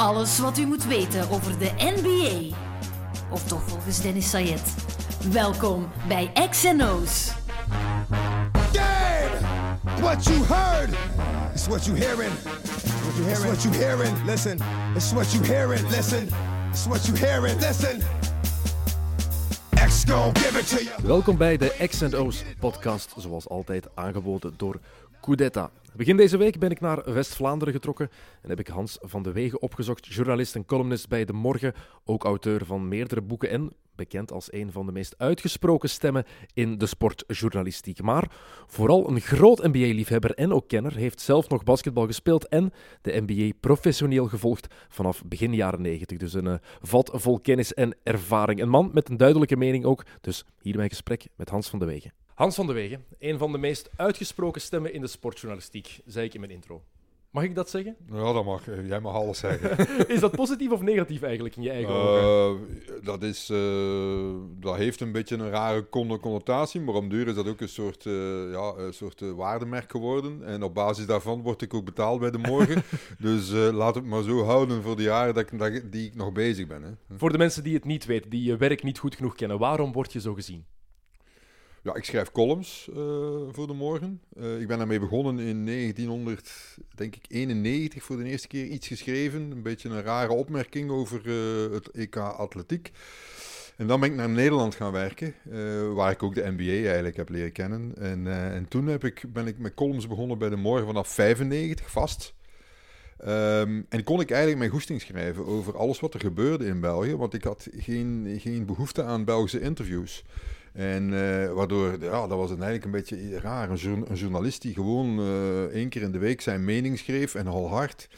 Alles wat u moet weten over de NBA. Of toch volgens Dennis Sayed. Welkom bij XNO's. Game! What you heard is what you hearing. What you hearing? It's what you hearing. Listen. It's what you hearing. Listen. It's what you hearing. Listen. X gon' give it to you. Welkom bij de X&O's podcast, zoals altijd aangeboden door Coudetta. Begin deze week ben ik naar West-Vlaanderen getrokken en heb ik Hans van de Wegen opgezocht, journalist en columnist bij De Morgen, ook auteur van meerdere boeken en bekend als een van de meest uitgesproken stemmen in de sportjournalistiek. Maar vooral een groot NBA-liefhebber en ook kenner, heeft zelf nog basketbal gespeeld en de NBA professioneel gevolgd vanaf begin jaren 90. Dus een uh, vat vol kennis en ervaring. Een man met een duidelijke mening ook. Dus hier mijn gesprek met Hans van de Wegen. Hans van de Wegen, een van de meest uitgesproken stemmen in de sportjournalistiek, zei ik in mijn intro. Mag ik dat zeggen? Ja, dat mag. Jij mag alles zeggen. is dat positief of negatief eigenlijk in je eigen ogen? Uh, dat, is, uh, dat heeft een beetje een rare connotatie, maar om duur is dat ook een soort, uh, ja, een soort waardemerk geworden. En op basis daarvan word ik ook betaald bij de morgen. dus laat het maar zo houden voor de jaren dat ik, dat, die ik nog bezig ben. Hè. Voor de mensen die het niet weten, die je werk niet goed genoeg kennen, waarom word je zo gezien? Ja, ik schrijf columns uh, voor de morgen. Uh, ik ben daarmee begonnen in 1991 voor de eerste keer iets geschreven. Een beetje een rare opmerking over uh, het EK Atletiek. En dan ben ik naar Nederland gaan werken, waar ik ook de NBA eigenlijk heb leren kennen. En, en toen heb ik, ben ik met columns begonnen bij de morgen vanaf 95 vast. Um, en kon ik eigenlijk mijn goesting schrijven over alles wat er gebeurde in België, want ik had geen, geen behoefte aan Belgische interviews. En uh, waardoor, ja, dat was eigenlijk een beetje raar. Een, een journalist die gewoon uh, één keer in de week zijn mening schreef en hard.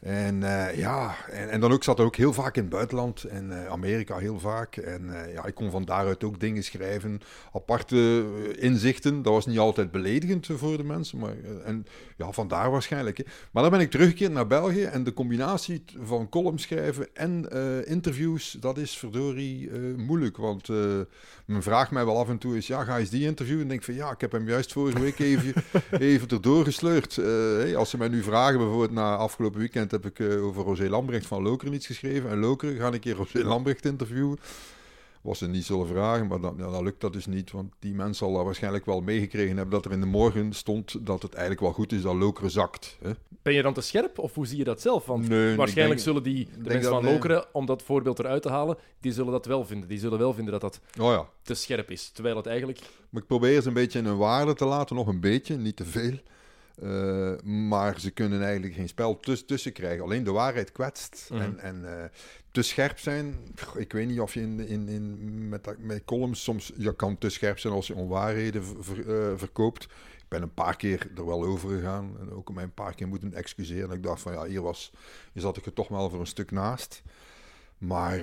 En uh, ja, en, en, dan ook zat er ook heel vaak in het buitenland en Amerika heel vaak. En ja, ik kon van daaruit ook dingen schrijven, aparte inzichten. Dat was niet altijd beledigend voor de mensen, maar en, ja, vandaar waarschijnlijk. Hè. Maar dan ben ik teruggekeerd naar België en de combinatie van columns schrijven en interviews, dat is verdorie moeilijk. Want men vraagt mij wel af en toe eens, ja, ga eens die interviewen? En denk van, ja, ik heb hem juist vorige week even, even erdoor gesleurd. Hey, als ze mij nu vragen, bijvoorbeeld na afgelopen weekend heb ik uh, over Rosé Lambrecht van Lokeren iets geschreven. En Lokeren ga een keer Rosé Lambrecht interviewen. Was ze niet zullen vragen, maar dan, ja, dan lukt dat dus niet. Want die mensen zal daar waarschijnlijk wel meegekregen hebben dat er in de morgen stond dat het eigenlijk wel goed is dat Lokeren zakt. Hè? Ben je dan te scherp of hoe zie je dat zelf? Want nee, waarschijnlijk denk, zullen die, de mensen van Lokeren, nee. om dat voorbeeld eruit te halen, die zullen dat wel vinden. Die zullen wel vinden dat dat oh ja. te scherp is. Terwijl het eigenlijk... Maar ik probeer ze een beetje in een waarde te laten, nog een beetje, niet te veel. Uh, maar ze kunnen eigenlijk geen spel tuss tussen krijgen. Alleen de waarheid kwetst. Mm -hmm. En, en uh, te scherp zijn. Ik weet niet of je in, in, in, met, met columns soms. Je kan te scherp zijn als je onwaarheden uh, verkoopt. Ik ben een paar keer er wel over gegaan. En ook mij een paar keer moeten excuseren. En ik dacht van ja, hier, was, hier zat ik er toch wel voor een stuk naast. Maar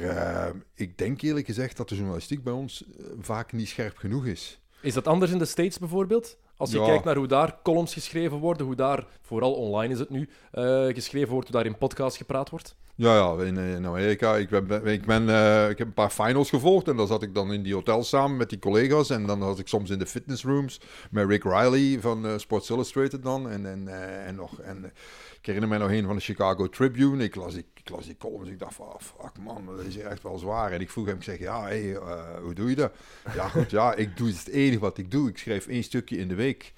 ik denk eerlijk gezegd dat de journalistiek bij ons vaak niet scherp genoeg is. Is dat anders in de States bijvoorbeeld? Als je ja. kijkt naar hoe daar columns geschreven worden, hoe daar, vooral online is het nu, uh, geschreven wordt, hoe daar in podcasts gepraat wordt? Ja, ja in, in Amerika. Ik, ben, ik, ben, uh, ik heb een paar finals gevolgd en dan zat ik dan in die hotels samen met die collega's. En dan zat ik soms in de fitnessrooms met Rick Riley van uh, Sports Illustrated dan. En, en, en nog... En, ik herinner mij nog een van de Chicago Tribune. Ik las, ik, ik die columns. Ik dacht van, oh, fuck man, dat is echt wel zwaar. En ik vroeg hem, ik zeg, ja, hey, uh, hoe doe je dat? Ja, goed, ja, ik doe het enige wat ik doe. Ik schrijf één stukje in de week.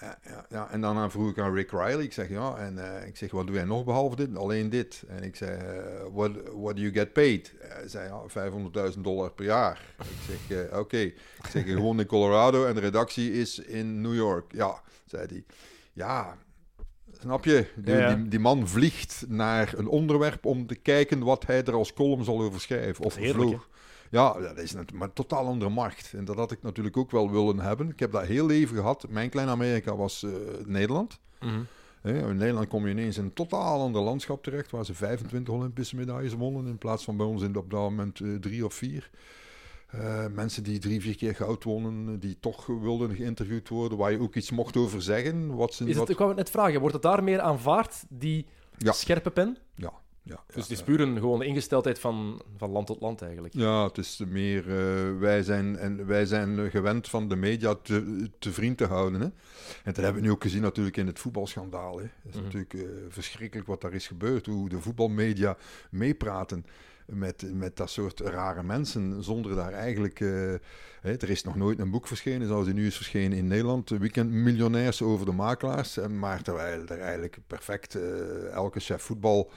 Ja, ja, en daarna vroeg ik aan Rick Riley. Ik zeg, ja, en uh, ik zeg, wat doe jij nog behalve dit? Alleen dit. En ik zei, uh, what, what do you get paid? Hij zei, ja, 500.000 dollar per jaar. ik zeg, oké. Ik zeg, gewoon in Colorado en de redactie is in New York. Ja, zei hij. Ja, Snap je? Die, ja, ja. Die, die, man vliegt naar een onderwerp om te kijken wat hij er als column zal over schrijven. Of vloog. Ja, dat is een, maar een totaal andere markt. En dat had ik natuurlijk ook wel willen hebben. Ik heb dat heel leven gehad. Mijn klein Amerika was uh, Nederland. Mm -hmm. in Nederland kom je ineens in een totaal ander landschap terecht, waar ze 25 Olympische medailles wonnen, in plaats van bij ons in, op dat moment uh, drie of vier. Uh, mensen die drie, vier keer goud wonnen, die toch wilden geïnterviewd worden, waar je ook iets mocht over zeggen. Wat ze, Is het, wat... Ik wou het net vragen, wordt het daar meer aanvaard, die ja. scherpe pen? Ja, Ja, Dus het is puur een gewone ingesteldheid van, van land tot land eigenlijk. Ja, het is meer, eh, wij, zijn, en wij zijn eh, gewend van de media te, te vriend te houden. Hè? En dat hebben we nu ook gezien natuurlijk in het voetbalschandaal. Hè? Het is Mhm. natuurlijk eh, verschrikkelijk wat daar is gebeurd, hoe de voetbalmedia meepraten met, met dat soort rare mensen, zonder daar eigenlijk... eh, hè, er is nog nooit een boek verschenen, zoals die nu is verschenen in Nederland, Weekend Miljonairs over de makelaars, en maar terwijl er eigenlijk perfect eh, elke chef voetbal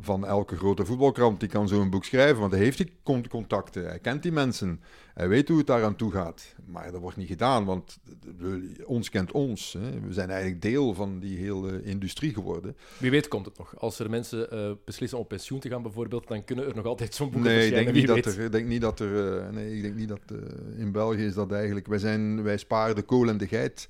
van elke grote voetbalkrant die kan zo'n boek schrijven, want hij heeft die con- contacten, hij kent die mensen, hij weet hoe het daar aan toe gaat. Maar dat wordt niet gedaan, want ons kent ons. Hè. We zijn eigenlijk deel van die hele industrie geworden. Wie weet komt het nog. Als er mensen eh, beslissen om op pensioen te gaan bijvoorbeeld, dan kunnen er nog altijd zo'n boeken Nee, ik denk niet, dat er, ik denk niet dat er. eh, nee, ik denk niet dat. eh, in België is dat eigenlijk. Wij, zijn, wij sparen de kool en de geit.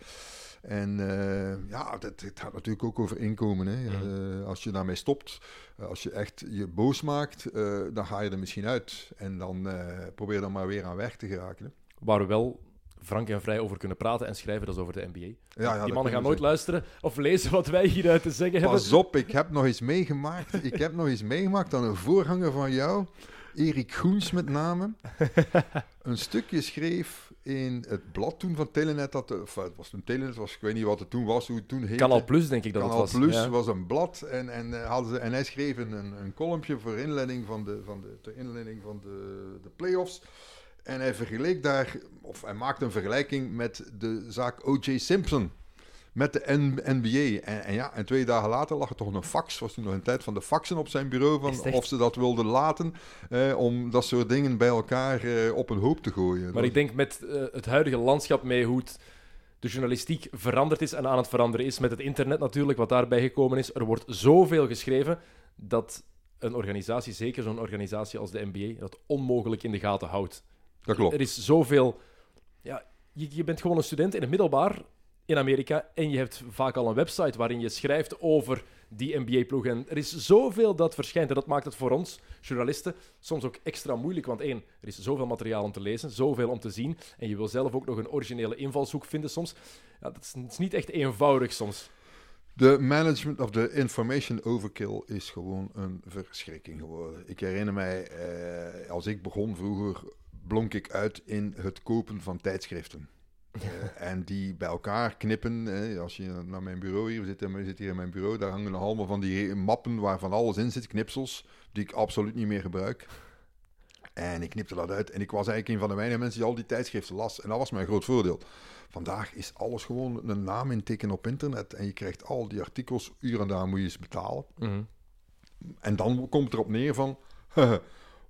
En eh, ja, het, het gaat natuurlijk ook over inkomen. Hè. Mhm. Eh, als je daarmee stopt, eh, als je echt je boos maakt, dan ga je er misschien uit. En dan probeer dan maar weer aan weg te geraken. Hè. Waar we wel frank en vrij over kunnen praten en schrijven, dat is over de NBA. ja, Die mannen gaan nooit luisteren of lezen wat wij hieruit te zeggen hebben. Pas op, ik heb nog eens meegemaakt. Ik heb nog eens meegemaakt dat een voorganger van jou, Erik Groens met name, een stukje schreef in het blad toen van Telenet. Dat, of, het was toen Telenet, was, ik weet niet wat het toen was, hoe het toen heette. Kanaal Plus, denk ik dat Kanaal het was. Plus Ja. was een blad en, en, eh, hadden ze, en hij schreef een, een columnje voor inleiding van de, van de, ter inleiding van de, de playoffs. En hij vergeleek daar, of hij maakte een vergelijking met de zaak O.J. Simpson. Met de NBA. En, en ja, en twee dagen later lag er toch een fax. Was toen nog een tijd van de faxen op zijn bureau. Van of ze dat wilden laten. Eh, om dat soort dingen bij elkaar eh, op een hoop te gooien. Maar ik denk met eh, het huidige landschap, mee hoe het, de journalistiek veranderd is en aan het veranderen is, met het internet natuurlijk, wat daarbij gekomen is, er wordt zoveel geschreven dat een organisatie, zeker zo'n organisatie als de NBA, dat onmogelijk in de gaten houdt. dat klopt. Er is zoveel... Ja, je, je bent gewoon een student in het middelbaar in Amerika en je hebt vaak al een website waarin je schrijft over die NBA-ploeg. En er is zoveel dat verschijnt en dat maakt het voor ons, journalisten, soms ook extra moeilijk. Want één, er is zoveel materiaal om te lezen, zoveel om te zien en je wil zelf ook nog een originele invalshoek vinden soms. Ja, dat is, het is niet echt eenvoudig soms. De management of the information overkill is gewoon een verschrikking geworden. Ik herinner mij, eh, als ik begon vroeger, blonk ik uit in het kopen van tijdschriften. Eh, en die bij elkaar knippen. eh, als je naar mijn bureau hier we zitten, we zitten hier in mijn bureau, daar hangen nog allemaal van die mappen waar van alles in zit, knipsels, die ik absoluut niet meer gebruik. En ik knipte dat uit. En ik was eigenlijk een van de weinige mensen die al die tijdschriften las. En dat was mijn groot voordeel. Vandaag is alles gewoon een naam intikken op internet. En je krijgt al die artikels, uur en daar moet je eens betalen. Mhm. En dan komt het erop neer van...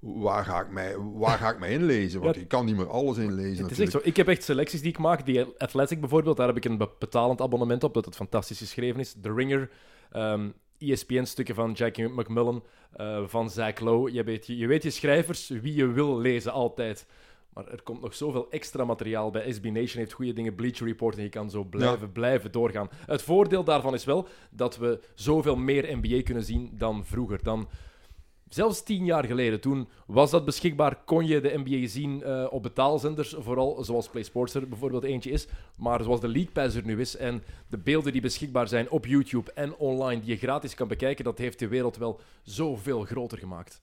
waar, ga ik mij, waar ga ik mij inlezen? Want Ja, je kan niet meer alles inlezen Het is echt zo. Ik heb echt selecties die ik maak. Die Athletic bijvoorbeeld, daar heb ik een be- betalend abonnement op, dat het fantastisch geschreven is. The Ringer, ehm ESPN-stukken van Jackie McMullen, eh, van Zach Lowe. Je weet je, je weet je schrijvers, wie je wil lezen, altijd. Maar er komt nog zoveel extra materiaal bij. SB Nation heeft goede dingen, Bleacher Report, en je kan zo blijven, blijven doorgaan. Het voordeel daarvan is wel dat we zoveel meer NBA kunnen zien dan vroeger. Dan Zelfs tien jaar geleden, toen was dat beschikbaar, kon je de NBA zien eh, op betaalzenders, vooral zoals PlaySports er bijvoorbeeld eentje is. Maar zoals de League Pass er nu is en de beelden die beschikbaar zijn op YouTube en online, die je gratis kan bekijken, dat heeft de wereld wel zoveel groter gemaakt.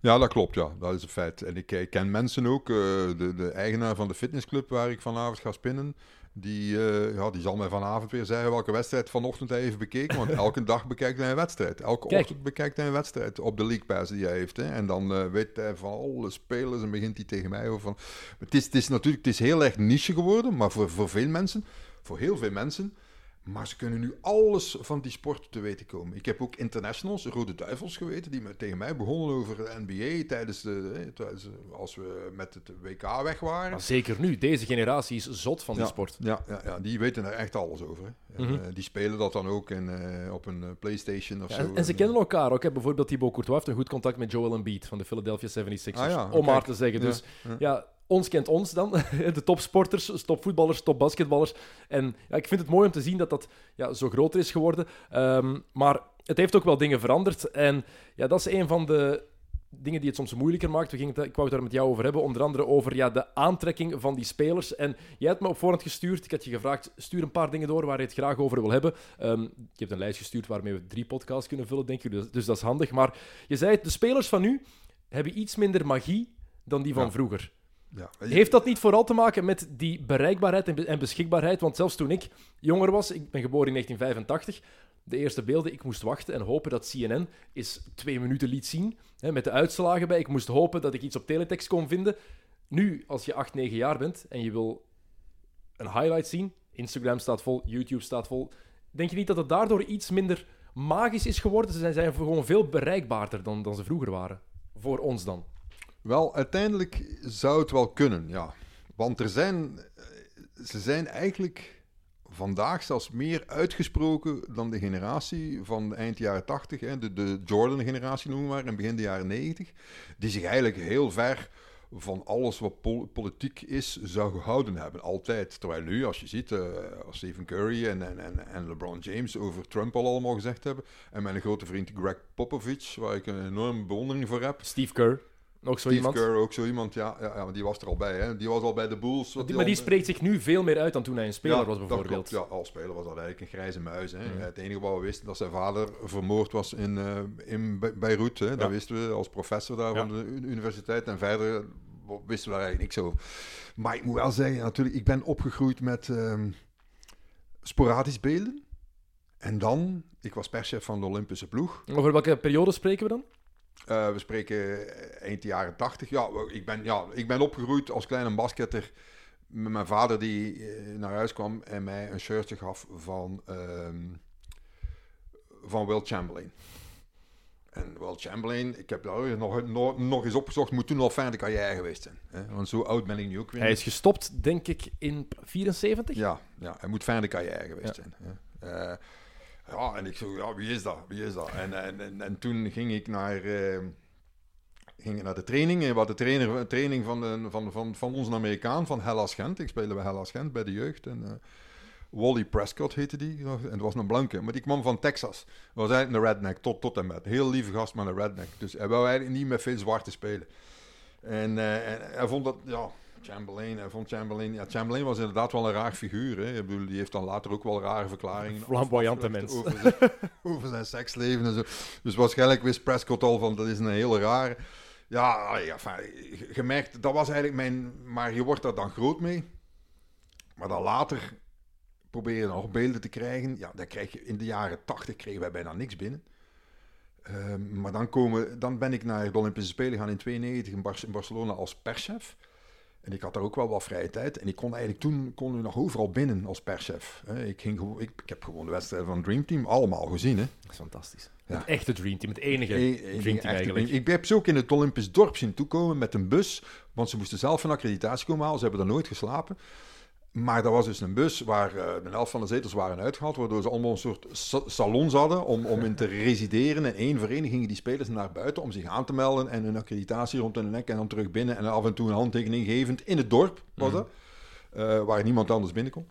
Ja, dat klopt, ja. Dat is een feit. En ik, ken mensen ook, eh, de, de eigenaar van de fitnessclub waar ik vanavond ga spinnen, die, eh, ja, die zal mij vanavond weer zeggen welke wedstrijd vanochtend hij heeft bekeken. Want elke dag bekijkt hij een wedstrijd. Elke Kijk. ochtend bekijkt hij een wedstrijd op de League Pass die hij heeft. Hè. En dan eh, weet hij van alle spelers en begint hij tegen mij over van... Het is, het is natuurlijk het is heel erg niche geworden, maar voor, voor veel mensen, voor heel veel mensen... Maar ze kunnen nu alles van die sport te weten komen. Ik heb ook internationals, Rode Duivels geweten, die me, tegen mij begonnen over de NBA tijdens de, tijdens, als we met het WK weg waren. Maar zeker nu, deze generatie is zot van die ja, sport. Ja, ja, ja, die weten er echt alles over. Hè. En, Mhm. eh, die spelen dat dan ook in, eh, op een eh, PlayStation of Ja, zo. en, en ze En, kennen elkaar ook. Hè. Bijvoorbeeld Thibaut Courtois heeft een goed contact met Joel Embiid van de Philadelphia 76ers. Ah ja, om maar te zeggen. Dus ja. Ons kent ons dan. De topsporters, topvoetballers, topbasketballers. En ja, ik vind het mooi om te zien dat dat ja, zo groter is geworden. Ehm, maar het heeft ook wel dingen veranderd. En ja, dat is een van de dingen die het soms moeilijker maakt. We gingen het, ik wou het daar met jou over hebben. Onder andere over ja, de aantrekking van die spelers. En jij hebt me op voorhand gestuurd. Ik had je gevraagd, stuur een paar dingen door waar je het graag over wil hebben. Um, je hebt een lijst gestuurd waarmee we drie podcasts kunnen vullen, denk ik. Dus, dus dat is handig. Maar je zei het, de spelers van nu hebben iets minder magie dan die van Ja. vroeger. Ja. Heeft dat niet vooral te maken met die bereikbaarheid en be- en beschikbaarheid? Want zelfs toen ik jonger was, ik ben geboren in 1985, de eerste beelden, ik moest wachten en hopen dat CNN eens twee minuten liet zien, hè, met de uitslagen bij. Ik moest hopen dat ik iets op teletext kon vinden. Nu, als je 8, 9 jaar bent en je wil een highlight zien, Instagram staat vol, YouTube staat vol, denk je niet dat het daardoor iets minder magisch is geworden? Ze zijn, zijn gewoon veel bereikbaarder dan, dan ze vroeger waren. Voor ons dan. Wel, uiteindelijk zou het wel kunnen, ja. Want er zijn, eh, ze zijn eigenlijk vandaag zelfs meer uitgesproken dan de generatie van eind jaren 80, hè, de, de Jordan-generatie noemen we maar, en begin de jaren 90, die zich eigenlijk heel ver van alles wat pol- politiek is, zou gehouden hebben, altijd. Terwijl nu, als je ziet, eh, Stephen Curry en, en, en, en LeBron James over Trump al allemaal gezegd hebben, en mijn grote vriend Greg Popovich, waar ik een enorme bewondering voor heb, Steve Kerr, ook zo Steve iemand. Kerr, ook zo iemand, ja, ja, ja, maar die was er al bij. Hè. Die was al bij de Bulls. Maar die, maar die al- spreekt zich nu veel meer uit dan toen hij een speler Ja, was, dat bijvoorbeeld. klopt. Ja, als speler was dat eigenlijk een grijze muis. Hè. Mhm. Het enige wat we wisten, dat zijn vader vermoord was in, eh, in Be- Beirut. Hè. Dat wisten we als professor daar Ja. van de universiteit. En verder wisten we daar eigenlijk niks over. Maar ik moet wel zeggen, natuurlijk, ik ben opgegroeid met ehm, sporadisch beelden. En dan, ik was perschef van de Olympische ploeg. Over welke periode spreken we dan? Eh, we spreken eind jaren 80. Ja, ik ben, ja, ik ben opgegroeid als kleine basketter met mijn vader die eh, naar huis kwam en mij een shirtje gaf van, ehm, van Will Chamberlain. En Will Chamberlain, ik heb daar nog, nog, nog eens opgezocht, moet toen al fijn de carrière geweest zijn. Hè? Want zo oud ben ik nu ook weer Hij is gestopt, denk ik, in 74? Ja, ja, hij moet fijn de carrière geweest Ja. zijn. Hè. Eh, ja, en ik zo, ja, wie is dat? Wie is dat? En, en, en, en toen ging ik naar, eh, ging naar de training. En wat de trainer, training van, de, van, van, van onze Amerikaan, van Hellas Gent. Ik speelde bij Hellas Gent, bij de jeugd. En, eh, Wally Prescott heette die. En het was een blanke, maar die kwam van Texas. was eigenlijk een redneck, tot, tot en met. Heel lieve gast, maar een redneck. Dus hij wou eigenlijk niet met veel zwarte spelen. En, eh, en hij vond dat, ja, Chamberlain, hij vond Chamberlain, ja, Chamberlain was inderdaad wel een raar figuur. Hè. Ik bedoel, die heeft dan later ook wel rare verklaringen. Flamboyante afgelegd mens. Over zijn, over zijn seksleven en zo. Dus waarschijnlijk wist Prescott al van, dat is een hele rare. Ja, ja enfin, je- je merkt, dat was eigenlijk mijn, maar je wordt daar dan groot mee. Maar dan later probeer je nog beelden te krijgen. Ja, dan krijg je, in de jaren 80 kregen wij bijna niks binnen. Ehm, maar dan, komen, dan ben ik naar de Olympische Spelen gegaan in 92 in, Bar- in Barcelona als perschef. En ik had daar ook wel wat vrije tijd. En ik kon eigenlijk toen kon ik nog overal binnen als perschef. Ik, ging ik, ik heb gewoon de wedstrijden van Dream Team allemaal gezien. Hè. Dat is fantastisch. Ja. Het echte Dream Team, het enige Eén- één Dream Team eigenlijk. Ik, ik heb ze ook in het Olympisch dorp zien toekomen met een bus. Want ze moesten zelf een accreditatie komen halen. Ze hebben daar nooit geslapen. Maar dat was dus een bus waar eh, de helft van de zetels waren uitgehaald. Waardoor ze allemaal een soort sa- salons hadden om, om in te resideren. En één voor één gingen die spelers naar buiten om zich aan te melden. En een accreditatie rond hun nek en dan terug binnen. En af en toe een handtekening gevend in het dorp was dat. eh, waar niemand anders binnen kon.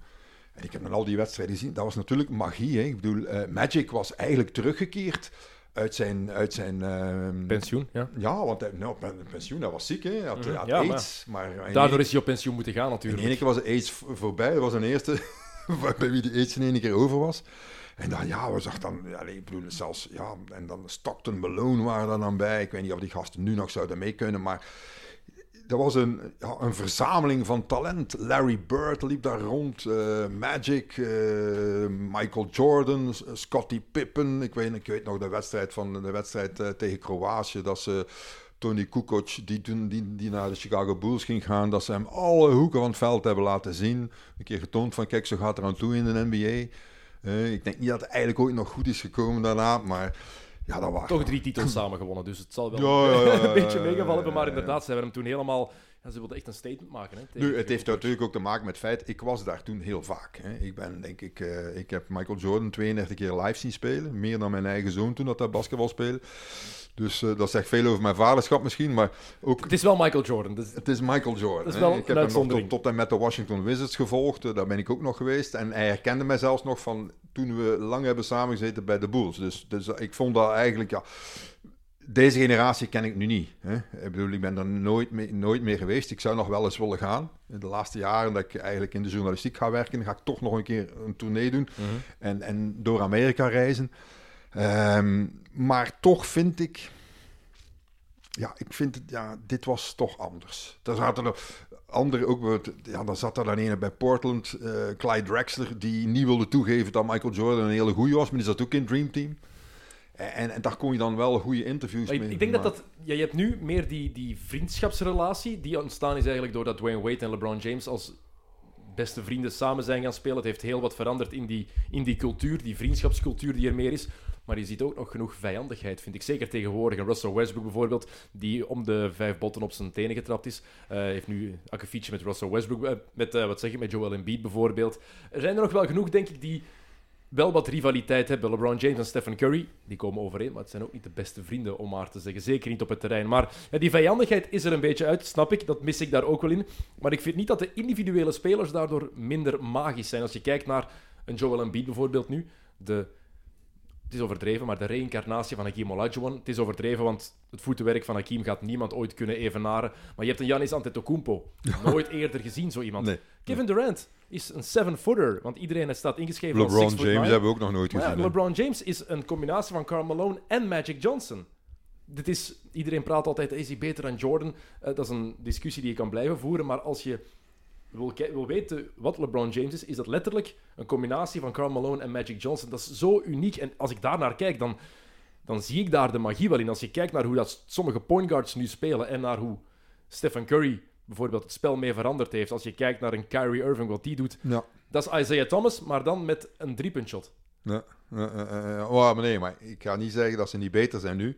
En ik heb dan al die wedstrijden gezien. Dat was natuurlijk magie. Hè? Ik bedoel, eh, Magic was eigenlijk teruggekeerd uit zijn... Uit zijn ehm, Pensioen, ja. ja, want hij, nou, pensioen, hij was ziek, hè? hij had, hij had Ja, maar- AIDS. Maar, in Daardoor is hij op pensioen moeten gaan, in natuurlijk. één keer was AIDS voorbij. Dat was een eerste bij wie de AIDS in één keer over was. En dan, ja, we zag dan, ja, ik bedoel, zelfs, ja, en dan Stockton Malone waren er dan bij. Ik weet niet of die gasten nu nog zouden mee kunnen, maar dat was een, een verzameling van talent. Larry Bird liep daar rond, eh, Magic, eh, Michael Jordan, Scottie Pippen. Ik weet, ik weet nog de wedstrijd, van, de wedstrijd eh, tegen Kroatië, dat ze... Tony Kukoc, die, die, die naar de Chicago Bulls ging gaan, dat ze hem alle hoeken van het veld hebben laten zien. Een keer getoond van, kijk, zo gaat er aan toe in de NBA. Ik denk niet dat het eigenlijk ooit nog goed is gekomen daarna, maar ja, dat. Toch drie titels samen gewonnen, dus het zal wel Ja, ja, een beetje meegevallen hebben. Maar inderdaad, ze hebben hem toen helemaal... Ja, ze wilden echt een statement maken. Hè, Nu, het heeft natuurlijk ook te maken met het feit, ik was daar toen heel vaak. Hè. Ik ben, denk ik, eh, ik heb Michael Jordan 32 keer live zien spelen. Meer dan mijn eigen zoon toen dat hij basketbal speelde. Dus eh, dat zegt veel over mijn vaderschap misschien, maar ook... Het is wel Michael Jordan. Dus Het is Michael Jordan. Is ik heb hem nog tot, tot en met de Washington Wizards gevolgd. eh, Daar ben ik ook nog geweest. En hij herkende mij zelfs nog van toen we lang hebben samengezeten bij de Bulls. Dus, dus ik vond dat eigenlijk, ja... Deze generatie ken ik nu niet. Hè. Ik bedoel, ik ben er nooit, mee, nooit meer geweest. Ik zou nog wel eens willen gaan. In de laatste jaren dat ik eigenlijk in de journalistiek ga werken, ga ik toch nog een keer een tournee doen en, en door Amerika reizen. Ehm, maar toch vind ik, ja, ik vind het, ja, dit was toch anders. Daar zaten er andere ook, ja, dan zat er dan een bij Portland, eh, Clyde Drexler, die niet wilde toegeven dat Michael Jordan een hele goeie was, maar die zat ook in Dream Team. En, en daar kon je dan wel goede interviews Maar mee ik denk dat dat... Ja, je hebt nu meer die, die vriendschapsrelatie die ontstaan is eigenlijk doordat Dwayne Wade en LeBron James als beste vrienden samen zijn gaan spelen. Het heeft heel wat veranderd in die, in die cultuur, die vriendschapscultuur die er meer is. Maar je ziet ook nog genoeg vijandigheid, vind ik. Zeker tegenwoordig. En Russell Westbrook bijvoorbeeld, die om de vijf botten op zijn tenen getrapt is, eh, heeft nu akkefietje met Russell Westbrook, eh, met, eh, wat zeg je, met Joel Embiid bijvoorbeeld. Er zijn er nog wel genoeg, denk ik, die wel wat rivaliteit hebben. LeBron James en Stephen Curry, die komen overeen, maar het zijn ook niet de beste vrienden, om maar te zeggen. Zeker niet op het terrein. Maar die vijandigheid is er een beetje uit, snap ik. Dat mis ik daar ook wel in. Maar ik vind niet dat de individuele spelers daardoor minder magisch zijn. Als je kijkt naar een Joel Embiid bijvoorbeeld nu, de... Het is overdreven, maar de reïncarnatie van Hakeem Olajuwon. Het is overdreven, want het voetenwerk van Hakeem gaat niemand ooit kunnen evenaren. Maar je hebt een Giannis Antetokounmpo. Nooit eerder gezien, zo iemand. Nee. Kevin Durant is een seven-footer, want iedereen staat ingeschreven als LeBron James hebben we ook nog nooit ja, gezien. LeBron James is een combinatie van Karl Malone en Magic Johnson. Dit is, iedereen praat altijd, is hij beter dan Jordan? Eh, dat is een discussie die je kan blijven voeren, maar als je wil, weten wat LeBron James is, is dat letterlijk een combinatie van Karl Malone en Magic Johnson. Dat is zo uniek. En als ik daar naar kijk, dan, dan zie ik daar de magie wel in. Als je kijkt naar hoe dat sommige point guards nu spelen en naar hoe Stephen Curry bijvoorbeeld het spel mee veranderd heeft. Als je kijkt naar een Kyrie Irving, wat die doet, Ja. dat is Isaiah Thomas, maar dan met een driepuntshot. Ja, ja, ja. Oh, maar nee, maar ik ga niet zeggen dat ze niet beter zijn nu.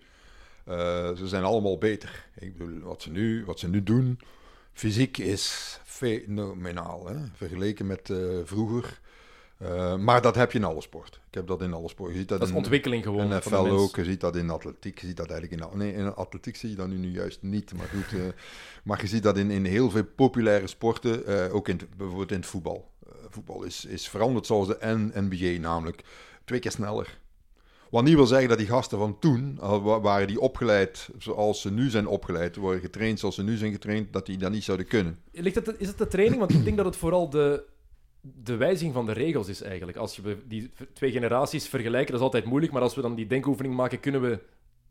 Eh, ze zijn allemaal beter. Ik bedoel, wat ze nu, wat ze nu doen, fysiek is fenomenaal. Hè? Vergeleken met eh, vroeger. Eh, maar dat heb je in alle sport. Ik heb dat in alle sport. Je ziet dat, Dat is in ontwikkeling gewoon. in NFL ook. Je ziet dat in atletiek. Je ziet dat eigenlijk in... Nee, in atletiek zie je dat nu, nu juist niet. Maar goed, eh, maar je ziet dat in, in heel veel populaire sporten. ook in, bijvoorbeeld in het voetbal. Voetbal is, is veranderd zoals de N- NBA namelijk. Twee keer sneller. Wat niet wil zeggen dat die gasten van toen, wa- waren die opgeleid zoals ze nu zijn opgeleid, worden getraind zoals ze nu zijn getraind, dat die dat niet zouden kunnen. Ligt het, is het de training? Want ik denk dat het vooral de, de wijziging van de regels is eigenlijk. Als je die twee generaties vergelijken, dat is altijd moeilijk. Maar als we dan die denkoefening maken, kunnen we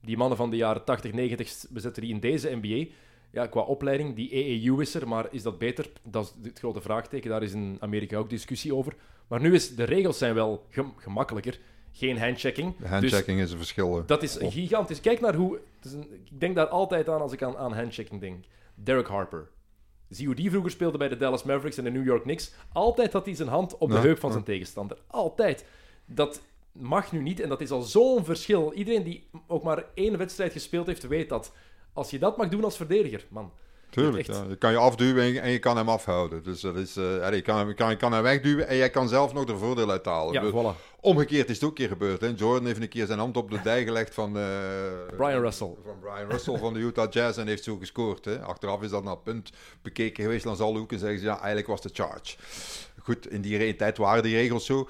die mannen van de jaren 80, 90, we zetten die in deze NBA. Ja, qua opleiding, die AAU is er, maar is dat beter? Dat is het grote vraagteken. Daar is in Amerika ook discussie over. Maar nu is de regels zijn wel gem- gemakkelijker. Geen handchecking. Dus handchecking is een verschil. dat is gigantisch. Kijk naar hoe. een- ik denk daar altijd aan als ik aan, aan handchecking denk. Derek Harper. Zie hoe die vroeger speelde bij de Dallas Mavericks en de New York Knicks. Altijd had hij zijn hand op de Ja, heup van ja. zijn tegenstander. Altijd. Dat mag nu niet en dat is al zo'n verschil. Iedereen die ook maar één wedstrijd gespeeld heeft, weet dat. Als je dat mag doen als verdediger, man. Tuurlijk, ja. je kan je afduwen en je, en je kan hem afhouden. Dus dat is, eh, je, kan, je, kan, je kan hem wegduwen en jij kan zelf nog er voordeel uit halen. Ja, Dus voilà. Omgekeerd is het ook een keer gebeurd. Hè. Jordan heeft een keer zijn hand op de dij gelegd van, eh, Brian Russell. van Brian Russell van de Utah Jazz en heeft zo gescoord. Hè. Achteraf is dat naar punt bekeken geweest langs alle hoeken en zeggen ze ja, eigenlijk was de charge. Goed, in die tijd waren die regels zo.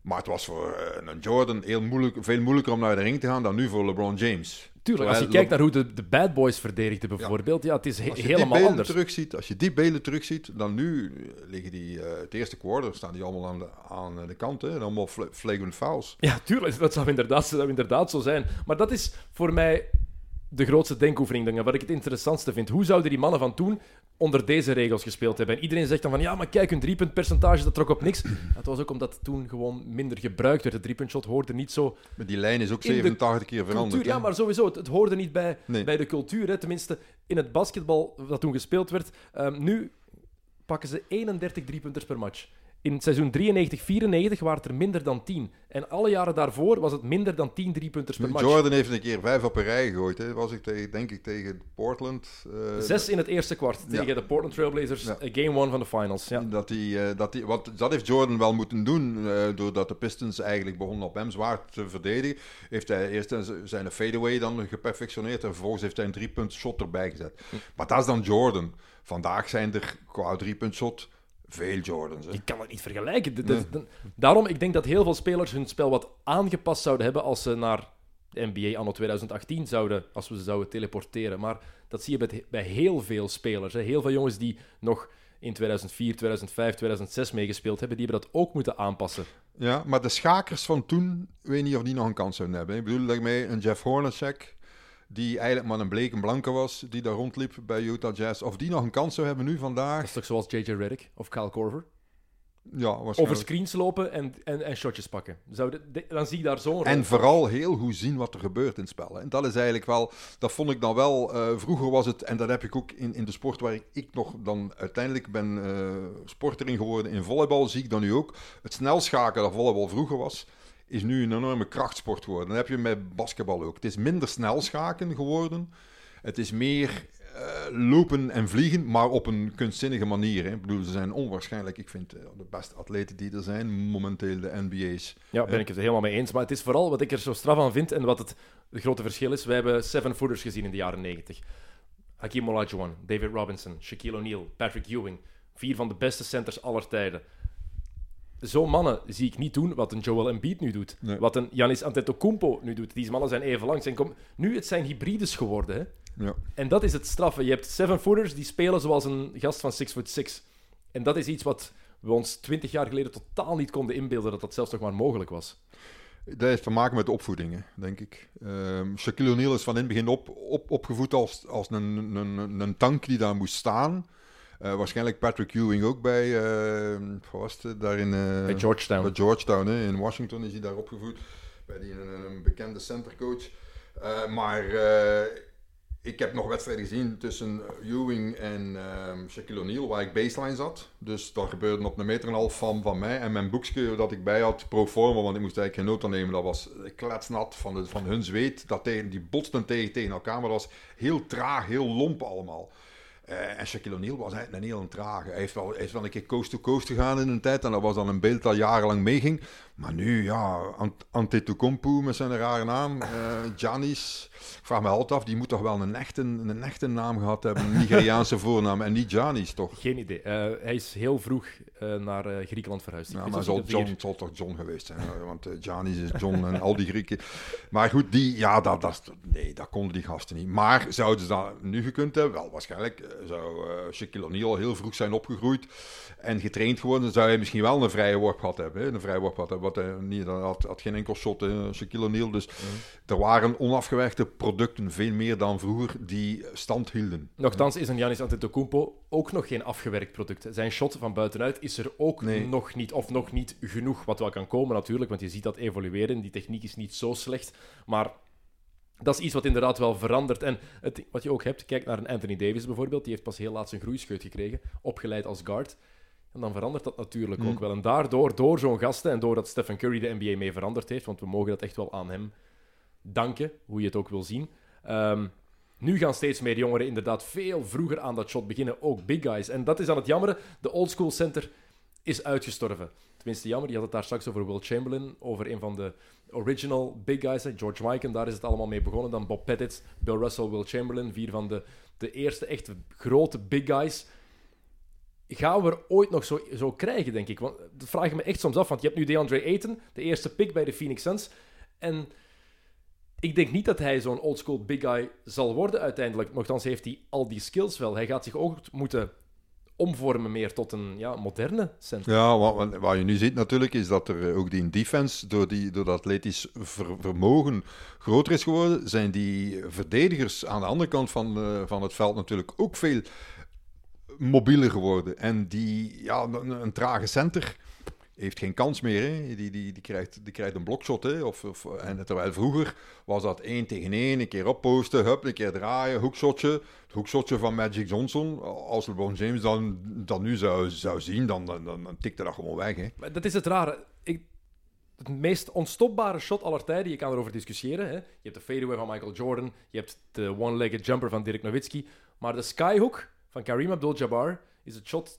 Maar het was voor eh, een Jordan heel moeilijk, veel moeilijker om naar de ring te gaan dan nu voor LeBron James. Tuurlijk, als je kijkt naar hoe de, de Bad Boys verdedigden bijvoorbeeld, ja, het is he- Als je die helemaal beelden anders. terugziet, als je die beelden terugziet, dan nu liggen die, eh, het eerste quarter, staan die allemaal aan de, aan de kant, hè, en allemaal fla- flagrant fouls. Ja, tuurlijk, dat zou inderdaad, dat zou inderdaad zo zijn. Maar dat is voor mij de grootste denkoefening, denk ik, wat ik het interessantste vind. Hoe zouden die mannen van toen onder deze regels gespeeld hebben? En iedereen zegt dan van, ja, maar kijk, hun driepuntpercentage, dat trok op niks. Dat was ook omdat toen gewoon minder gebruikt werd. De driepuntshot hoorde niet zo... Maar die lijn is ook In de 87 keer veranderd. Cultuur, ja, maar sowieso, het, het hoorde niet bij, Nee. bij de cultuur. Hè. Tenminste, in het basketbal dat toen gespeeld werd. Ehm, nu pakken ze 31 driepunters per match. In seizoen 93-94 waren het er minder dan 10. En alle jaren daarvoor was het minder dan 10 driepunters per match. Jordan heeft een keer vijf op een rij gegooid. Hè. Was ik tegen, denk ik tegen Portland. eh, Zes in het eerste kwart Ja. tegen de Portland Trailblazers. Ja. eh, Game one van de finals. Ja. Dat, die, eh, dat, die, wat, dat heeft Jordan wel moeten doen, doordat de Pistons eigenlijk begonnen op hem zwaar te verdedigen. Heeft hij eerst zijn fadeaway dan geperfectioneerd en vervolgens heeft hij een driepunt shot erbij gezet. Maar dat is dan Jordan. Vandaag zijn er qua driepunt shot veel Jordans. Hè. Je kan het niet vergelijken. De- de- de- daarom, ik denk dat heel veel spelers hun spel wat aangepast zouden hebben als ze naar de NBA anno 2018 zouden, als we ze zouden teleporteren. Maar dat zie je bij, bij heel veel spelers. Hè. Heel veel jongens die nog in 2004, 2005, 2006 meegespeeld hebben, die hebben dat ook moeten aanpassen. Ja, maar de schakers van toen, ik weet niet of die nog een kans zouden hebben. Ik bedoel daarmee een Jeff Hornacek, die eigenlijk maar een bleke blanke was, die daar rondliep bij Utah Jazz. Of die nog een kans zou hebben nu vandaag. Dat is toch zoals JJ Redick of Kyle Korver? Ja, Over screens lopen en, en, en shotjes pakken. Zou de- de- dan zie ik daar zo'n. En vooral heel goed zien wat er gebeurt in het spel. hè. En dat is eigenlijk wel, dat vond ik dan wel, eh, vroeger was het, en dat heb ik ook in, in de sport waar ik, ik nog dan uiteindelijk ben eh, sporter in geworden, in volleybal zie ik dan nu ook. Het snelschakelen dat volleybal vroeger was, is nu een enorme krachtsport geworden. Dat heb je met basketbal ook. Het is minder snelschaken geworden. Het is meer eh, lopen en vliegen, maar op een kunstzinnige manier. Hè. Ik bedoel, ze zijn onwaarschijnlijk, ik vind eh, de beste atleten die er zijn, momenteel de NBA's. Ja, ben ik het helemaal mee eens. Maar het is vooral wat ik er zo straf aan vind en wat het, grote verschil is. Wij hebben seven-footers gezien in de jaren 90. Hakeem Olajuwon, David Robinson, Shaquille O'Neal, Patrick Ewing. Vier van de beste centers aller tijden. Zo'n mannen zie ik niet doen wat een Joel Embiid nu doet. Nee. Wat een Giannis Antetokounmpo nu doet. Die mannen zijn even lang. Zijn kom... Nu, het zijn hybrides geworden. Hè? Ja. En dat is het straffe. Je hebt seven-footers die spelen zoals een gast van 6 foot 6. En dat is iets wat we ons 20 jaar geleden totaal niet konden inbeelden dat dat zelfs nog maar mogelijk was. Dat heeft te maken met de opvoeding, hè, denk ik. Ehm Shaquille O'Neal is van in het begin op, op, opgevoed als, als een, een, een, een tank die daar moest staan. Eh, waarschijnlijk Patrick Ewing ook bij, eh, wat was het, daar in, eh, Bij Georgetown. bij Georgetown hè, in Washington is hij daar opgevoed. Bij die, een, een bekende centercoach. Eh, maar eh, ik heb nog wedstrijden gezien tussen Ewing en ehm Shaquille O'Neal, waar ik baseline zat. Dus dat gebeurde op een meter en een half van, van mij. En mijn boekje dat ik bij had, pro forma, want ik moest eigenlijk geen nota nemen, dat was kletsnat van, de, van hun zweet. Dat tegen, die botsten tegen, tegen elkaar, maar dat was heel traag, heel lomp allemaal. Eh, en Shaquille O'Neal was eigenlijk een heel trage. Hij is wel een keer coast to coast gegaan in een tijd. En dat was dan een beeld dat jarenlang meeging. Maar nu, ja, Ant Antetokounmpo met zijn rare naam. eh Giannis. Ik vraag me altijd af, die moet toch wel een echte, een echte naam gehad hebben. Een Nigeriaanse voornaam. En niet Giannis, toch? Geen idee. Eh, hij is heel vroeg eh, naar Griekenland verhuisd. Ja, maar zal John, die het zal toch John geweest zijn. Want Giannis is John en al die Grieken. Maar goed, die, ja, dat, dat, nee, dat konden die gasten niet. Maar zouden ze dat nu gekund hebben? Wel, waarschijnlijk zou Shaquille O'Neal heel vroeg zijn opgegroeid en getraind geworden. Zou hij misschien wel een vrije worp gehad hebben. Hè? Een vrije worp gehad hebben. Wat hij niet, dat had, had geen enkel shot, hè, Shaquille O'Neal. Dus er waren onafgewerkte producten, veel meer dan vroeger, die stand hielden. Nochtans is een Giannis Antetokounmpo ook nog geen afgewerkt product. Zijn shot van buitenuit is er ook Nee. nog niet, of nog niet genoeg. Wat wel kan komen natuurlijk, want je ziet dat evolueren. Die techniek is niet zo slecht, maar dat is iets wat inderdaad wel verandert. En het, wat je ook hebt, kijk naar een Anthony Davis bijvoorbeeld, die heeft pas heel laat zijn groeischeut gekregen, opgeleid als guard. En dan verandert dat natuurlijk ook wel. En daardoor, door zo'n gasten en doordat Stephen Curry de NBA mee veranderd heeft, want we mogen dat echt wel aan hem danken, hoe je het ook wil zien. Ehm, nu gaan steeds meer jongeren inderdaad veel vroeger aan dat shot beginnen, ook big guys. En dat is aan het jammeren. De oldschool center is uitgestorven. Tenminste, jammer. Je had het daar straks over Will Chamberlain, over een van de original big guys. George Mikan, daar is het allemaal mee begonnen. Dan Bob Pettit, Bill Russell, Will Chamberlain. Vier van de, de eerste echt grote big guys. Gaan we er ooit nog zo, zo krijgen, denk ik? Want dat vraag ik me echt soms af. Want je hebt nu DeAndre Ayton, de eerste pick bij de Phoenix Suns. En ik denk niet dat hij zo'n oldschool big guy zal worden uiteindelijk. Nochtans heeft hij al die skills wel. Hij gaat zich ook moeten omvormen meer tot een ja, moderne center. Ja, wat, wat- je nu ziet natuurlijk is dat er ook die defense, door, die, door dat atletisch ver- vermogen groter is geworden, zijn die verdedigers aan de andere kant van, eh, van het veld natuurlijk ook veel mobieler geworden. En die, ja, een, trage center heeft geen kans meer. Hè. Die, die, die, krijgt, die krijgt een blokshot. Hè. Of, of, en terwijl vroeger was dat één tegen één, een keer opposten, hup, een keer draaien, hoekshotje. Het hoekshotje van Magic Johnson. Als LeBron James dan, dan nu zou, zou zien, dan, dan, dan, dan tikte dat gewoon weg. Hè. Maar dat is het rare. Ik, het meest onstopbare shot aller tijden, je kan erover discussiëren. Hè? Je hebt de fadeaway van Michael Jordan, je hebt de one-legged jumper van Dirk Nowitzki. Maar de skyhook van Kareem Abdul-Jabbar is het shot...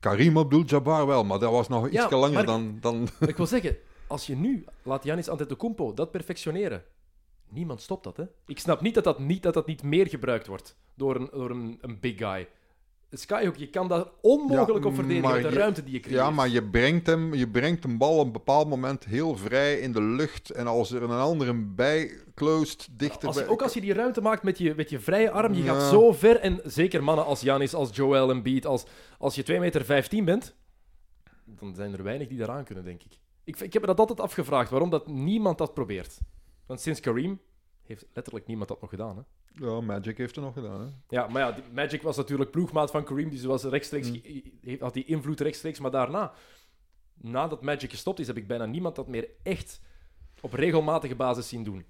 Karim Abdul-Jabbar wel, maar dat was nog iets Ja, langer maar- dan... dan Ik wil zeggen, als je nu laat Giannis Antetokounmpo dat perfectioneren, niemand stopt dat, hè? Ik snap niet dat dat niet, dat dat niet meer gebruikt wordt door een, door een, een big guy. Skyhook, je kan daar onmogelijk Ja, op verdedigen met de je- ruimte die je creëert. Ja, maar je brengt, hem, je brengt een bal op een bepaald moment heel vrij in de lucht. En als er een andere bij closed, dichter Als bij... ook als je die ruimte maakt met je, met je vrije arm, je Ja. gaat zo ver. En zeker mannen als Janis, als Joel Embiid, als, als je 2 meter 15 bent, dan zijn er weinig die daaraan kunnen, denk ik. ik. Ik heb me dat altijd afgevraagd, waarom dat niemand dat probeert. Want sinds Kareem heeft letterlijk niemand dat nog gedaan. Hè? Ja, Magic heeft er nog gedaan, hè. Ja, maar ja, die Magic was natuurlijk ploegmaat van Kareem, dus was rechtstreeks, Mm. heeft- had die invloed rechtstreeks. Maar daarna, nadat Magic gestopt is, heb ik bijna niemand dat meer echt op regelmatige basis zien doen.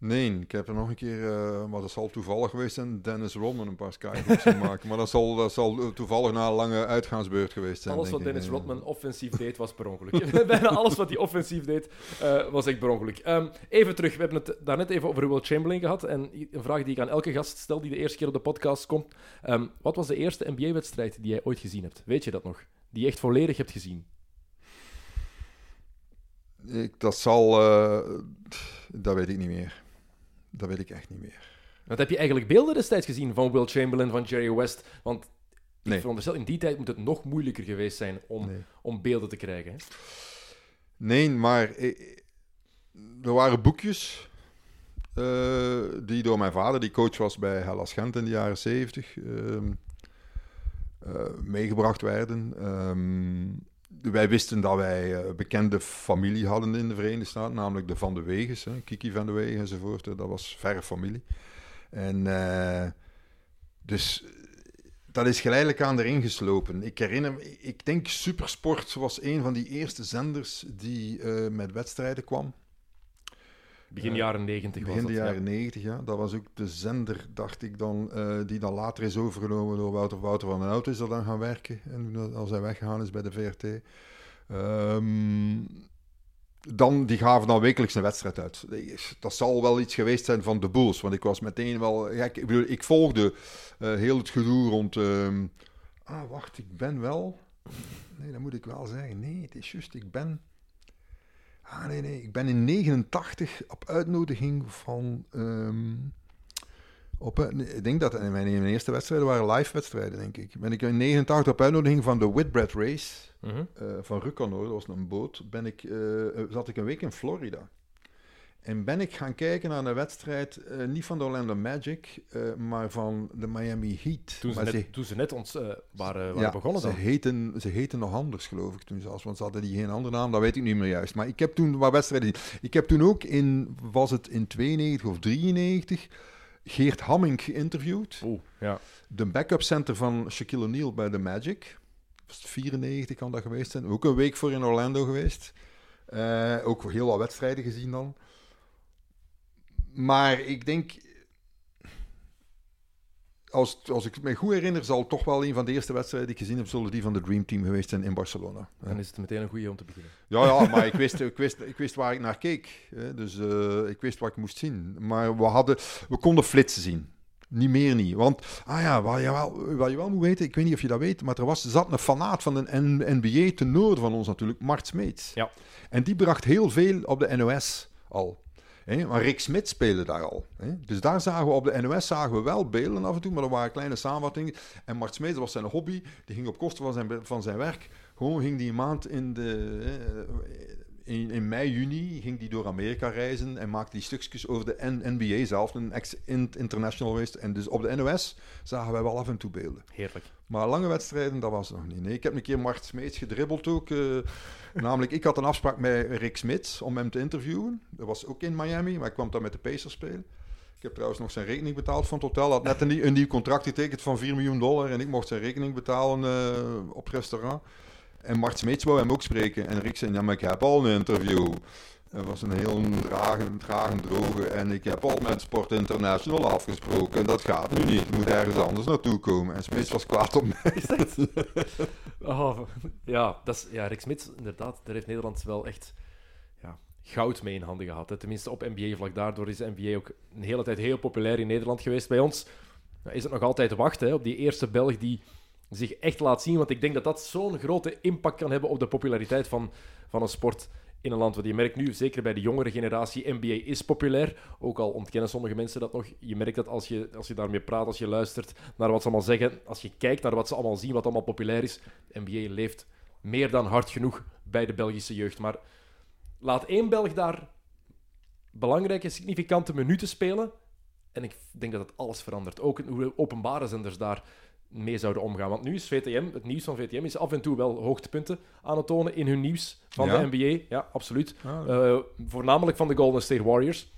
Nee, ik heb er nog een keer, eh, maar dat zal toevallig geweest zijn, Dennis Rodman een paar skyhooks maken. Maar dat zal, dat zal toevallig na een lange uitgaansbeurt geweest zijn, Alles wat. Dennis Eh, Rodman offensief deed, was per ongeluk. Bijna alles wat hij offensief deed, eh, was echt per ongeluk. Ehm, even terug, we hebben het daarnet even over Will Chamberlain gehad. En een vraag die ik aan elke gast stel die de eerste keer op de podcast komt. Ehm, wat was de eerste NBA-wedstrijd die jij ooit gezien hebt? Weet je dat nog? Die je echt volledig hebt gezien? Ik, dat zal, eh, dat weet ik niet meer. Dat weet ik echt niet meer. Want heb je eigenlijk beelden destijds gezien van Will Chamberlain, van Jerry West? Want ik Nee. veronderstel, in die tijd moet het nog moeilijker geweest zijn om, Nee. om beelden te krijgen. Hè? Nee, maar er waren boekjes eh, die door mijn vader, die coach was bij Hellas Gent in de jaren zeventig, ehm, eh, meegebracht werden. Ehm, wij wisten dat wij eh, bekende familie hadden in de Verenigde Staten, namelijk de Van de Wegens, hè, Kiki van de Wegen enzovoort. Dat was verre familie. En eh, dus eh, dat is geleidelijk aan erin geslopen. Ik herinner me, ik denk Supersport was een van die eerste zenders die met wedstrijden kwam. Begin Eh, jaren negentig was Begin de dat. ja. jaren negentig, ja. Dat was ook de zender, dacht ik dan, eh, die dan later is overgenomen door Wouter. Wouter van den Hout is er dan gaan werken, en toen- als hij weggegaan is bij de VRT. Ehm, dan, die gaven dan wekelijks een wedstrijd uit. Dat zal wel iets geweest zijn van de Bulls, want ik was meteen wel. Ik bedoel, ik volgde eh, heel het gedoe rond... ehm, ah, wacht, ik ben wel... Nee, dat moet ik wel zeggen. Nee, het is juist, ik ben... Ah, nee, nee. Ik ben in 89 op uitnodiging van... ehm, op, ik denk dat in mijn, mijn eerste wedstrijden waren live wedstrijden, denk ik. Ben ik in 89 op uitnodiging van de Whitbread Race Mhm. eh, van Rucanor, dat was een boot, ben ik, eh, zat ik een week in Florida. En ben ik gaan kijken naar een wedstrijd, eh, niet van de Orlando Magic, eh, maar van de Miami Heat. Toen, ze net, toen ze net ons, eh, waren, waren ja, begonnen ze dan. heten, ze heten nog anders, geloof ik, toen zelfs. Want ze hadden die geen andere naam, dat weet ik niet meer juist. Maar ik heb toen wat wedstrijden. Ik heb toen ook in, was het in 92 of 93, Geert Hamming geïnterviewd. Oeh, ja. De backup center van Shaquille O'Neal bij de Magic. Was het 94 kan dat geweest zijn. Ook een week voor in Orlando geweest. Ook heel wat wedstrijden gezien dan. Maar ik denk... Als, als ik me goed herinner, zal toch wel een van de eerste wedstrijden die ik gezien heb, zullen die van de Dream Team geweest zijn in Barcelona. Dan is het meteen een goede om te beginnen. Ja, ja, maar ik wist, ik, wist, ik wist waar ik naar keek. Dus eh, ik wist wat ik moest zien. Maar we, hadden, we konden flitsen zien. Niet meer niet. Want, ah ja, wat je, wel, wat je wel moet weten, ik weet niet of je dat weet, maar er was, zat een fanaat van de N- NBA ten noorden van ons natuurlijk, Mart Smeets. Ja. En die bracht heel veel op de NOS al. Maar Rick Smit speelde daar al. Dus daar zagen we op de NOS zagen we wel beelden af en toe, maar er waren kleine samenvattingen. En Mart Smeets, dat was zijn hobby, die ging op kosten van zijn, van zijn werk. Gewoon ging die een maand in de... in, in mei, juni ging die door Amerika reizen en maakte die stukjes over de NBA zelf, een ex in- international geweest. En dus op de NOS zagen wij wel af en toe beelden. Heerlijk. Maar lange wedstrijden, dat was nog niet. Nee, ik heb een keer Mart Smeets gedribbeld ook. eh, namelijk, ik had een afspraak met Rick Smits om hem te interviewen. Dat was ook in Miami, maar ik kwam daar met de Pacers spelen. Ik heb trouwens nog zijn rekening betaald van het hotel. Hij had net een, nieuw- een nieuw contract getekend van 4 miljoen dollar. En ik mocht zijn rekening betalen eh, op restaurant. En Mart Smeets wou hem ook spreken. En Rick zei, ja, maar ik heb al een interview. Dat was een heel dragend, dragend droge. En ik heb al met Sport International afgesproken. En dat gaat nu niet. Je moet ergens anders naartoe komen. En Smeets was kwaad op mij. Oh, ja, dat ja, Smits, inderdaad, daar heeft Nederland wel echt ja, goud mee in handen gehad. Tenminste op NBA-vlak. Daardoor is NBA ook een hele tijd heel populair in Nederland geweest. Bij ons is het nog altijd wachten hè, op die eerste Belg die zich echt laat zien. Want ik denk dat dat zo'n grote impact kan hebben op de populariteit van, van een sport in een land wat je merkt nu, zeker bij de jongere generatie, NBA is populair. Ook al ontkennen sommige mensen dat nog. Je merkt dat als je, als je daarmee praat, als je luistert naar wat ze allemaal zeggen, als je kijkt naar wat ze allemaal zien, wat allemaal populair is. NBA leeft meer dan hard genoeg bij de Belgische jeugd. Maar laat één Belg daar belangrijke, significante minuten spelen. En ik denk dat het alles verandert. Ook hoe openbare zenders daar mee zouden omgaan. Want nu is VTM, het nieuws van VTM, is af en toe wel hoogtepunten aan het tonen in hun nieuws van Ja? de NBA. Ja, absoluut. Ah. Eh, voornamelijk van de Golden State Warriors.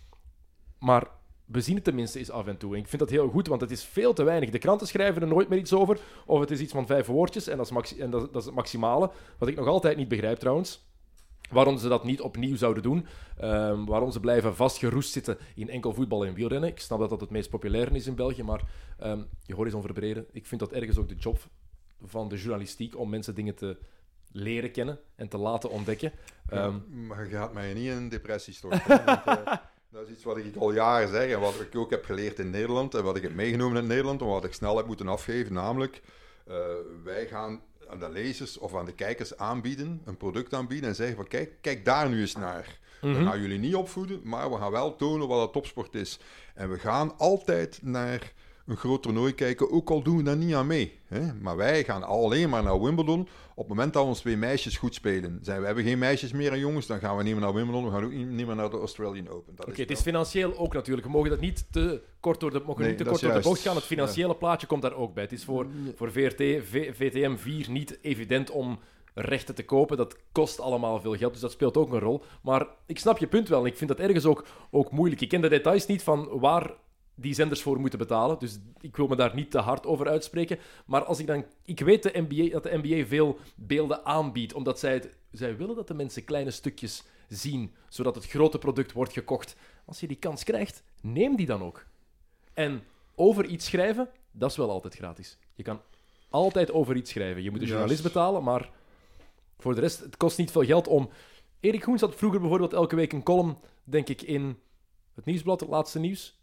Maar we zien het tenminste eens af en toe. En ik vind dat heel goed, want het is veel te weinig. De kranten schrijven er nooit meer iets over. Of het is iets van vijf woordjes en dat is, maxi- en dat, dat is het maximale. Wat ik nog altijd niet begrijp trouwens. Waarom ze dat niet opnieuw zouden doen. Ehm, waarom ze blijven vastgeroest zitten in enkel voetbal en wielrennen. Ik snap dat dat het meest populair is in België, maar ehm, je horizon verbreden. Ik vind dat ergens ook de job van de journalistiek om mensen dingen te leren kennen en te laten ontdekken. Ehm, maar je gaat mij niet in een depressie storten. want, eh, dat is iets wat ik al jaren zeg en wat ik ook heb geleerd in Nederland en wat ik heb meegenomen in Nederland en wat ik snel heb moeten afgeven. Namelijk, eh, wij gaan aan de lezers of aan de kijkers aanbieden, een product aanbieden en zeggen van kijk, kijk daar nu eens naar. We gaan jullie niet opvoeden, maar we gaan wel tonen wat het topsport is. En we gaan altijd naar een groot toernooi kijken, ook al doen we daar niet aan mee. Hè? Maar wij gaan alleen maar naar Wimbledon op het moment dat onze twee meisjes goed spelen. Zijn we hebben geen meisjes meer en jongens, dan gaan we niet meer naar Wimbledon, we gaan ook niet meer naar de Australian Open. Dat Oké, het is financieel ook natuurlijk. We mogen dat niet te kort door de, mogen Nee, niet te kort door de bocht gaan. Het financiële plaatje komt daar ook bij. Het is voor, voor VRT, V- VTM 4 niet evident om rechten te kopen. Dat kost allemaal veel geld, dus dat speelt ook een rol. Maar ik snap je punt wel en ik vind dat ergens ook, ook moeilijk. Ik ken de details niet van waar die zenders voor moeten betalen. Dus ik wil me daar niet te hard over uitspreken. Maar als ik dan... Ik weet de NBA, dat de NBA veel beelden aanbiedt, omdat zij, het, zij willen dat de mensen kleine stukjes zien, zodat het grote product wordt gekocht. Als je die kans krijgt, neem die dan ook. En over iets schrijven, dat is wel altijd gratis. Je kan altijd over iets schrijven. Je moet een journalist betalen, maar voor de rest, het kost niet veel geld om... Erik Goens had vroeger bijvoorbeeld elke week een column, denk ik, in het nieuwsblad, het laatste nieuws.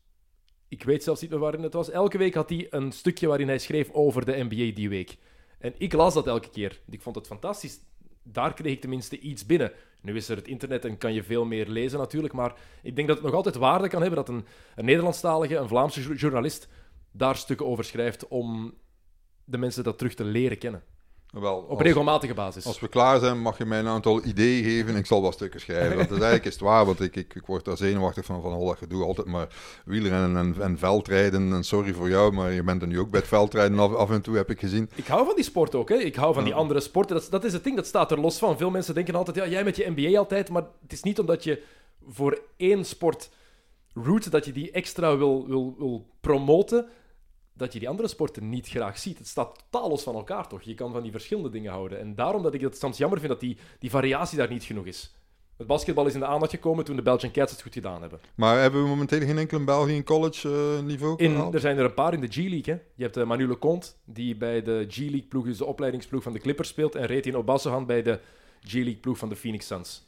Ik weet zelfs niet meer waarin het was. Elke week had hij een stukje waarin hij schreef over de NBA die week. En ik las dat elke keer. Ik vond het fantastisch. Daar kreeg ik tenminste iets binnen. Nu is er het internet en kan je veel meer lezen natuurlijk, maar ik denk dat het nog altijd waarde kan hebben dat een, een Nederlandstalige, een Vlaamse jour- journalist daar stukken over schrijft om de mensen dat terug te leren kennen. Wel, Op als- regelmatige basis. Als we klaar zijn, mag je mij een aantal ideeën geven. Ik zal wat stukken schrijven. Dat is eigenlijk is het waar, want ik, ik, ik word daar zenuwachtig van, van al dat gedoe. Altijd maar wielrennen en, en veldrijden. En sorry voor jou, maar je bent er nu ook bij het veldrijden af, af en toe, heb ik gezien. Ik hou van die sport ook. Hè. Ik hou van die andere sporten. Dat, is- dat is het ding, dat staat er los van. Veel mensen denken altijd, ja, jij met je NBA altijd. Maar het is niet omdat je voor één sport root, dat je die extra wil, wil, wil promoten, dat je die andere sporten niet graag ziet. Het staat totaal los van elkaar, toch? Je kan van die verschillende dingen houden. En daarom dat ik het soms jammer vind dat die, die variatie daar niet genoeg is. Het basketbal is in de aandacht gekomen toen de Belgian Cats het goed gedaan hebben. Maar hebben we momenteel geen enkele België in college eh, niveau In, er zijn er een paar in de G-League. Hè. Je hebt uh, Manu Leconte, die bij de G-League ploeg, dus de opleidingsploeg van de Clippers speelt. En Retin Obasohan bij de G-League ploeg van de Phoenix Suns.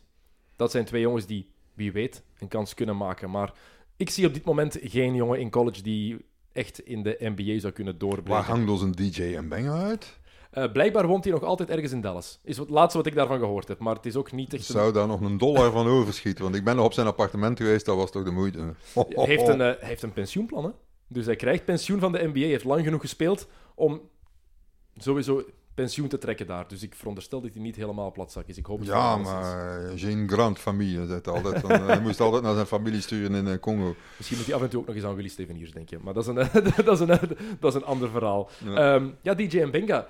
Dat zijn twee jongens die, wie weet, een kans kunnen maken. Maar ik zie op dit moment geen jongen in college die echt in de NBA zou kunnen doorbreken. Waar hangt ons een DJ en Benga uit? Uh, blijkbaar woont hij nog altijd ergens in Dallas. Is het laatste wat ik daarvan gehoord heb. Maar het is ook niet echt... Zou daar nog een dollar van overschieten? Want ik ben nog op zijn appartement geweest, dat was toch de moeite. Hij heeft een, uh, hij heeft een pensioenplan, hè? Dus hij krijgt pensioen van de NBA. Hij heeft lang genoeg gespeeld om sowieso pensioen te trekken daar. Dus ik veronderstel dat hij niet helemaal platzak is. Ik hoop ja, maar geen grand familie. Altijd van, hij moest altijd naar zijn familie sturen in uh, Congo. Misschien moet hij af en toe ook nog eens aan Willy Steveniers denken. Maar dat is een, dat is een, dat is een ander verhaal. Ja, um, ja DJ Mbenga.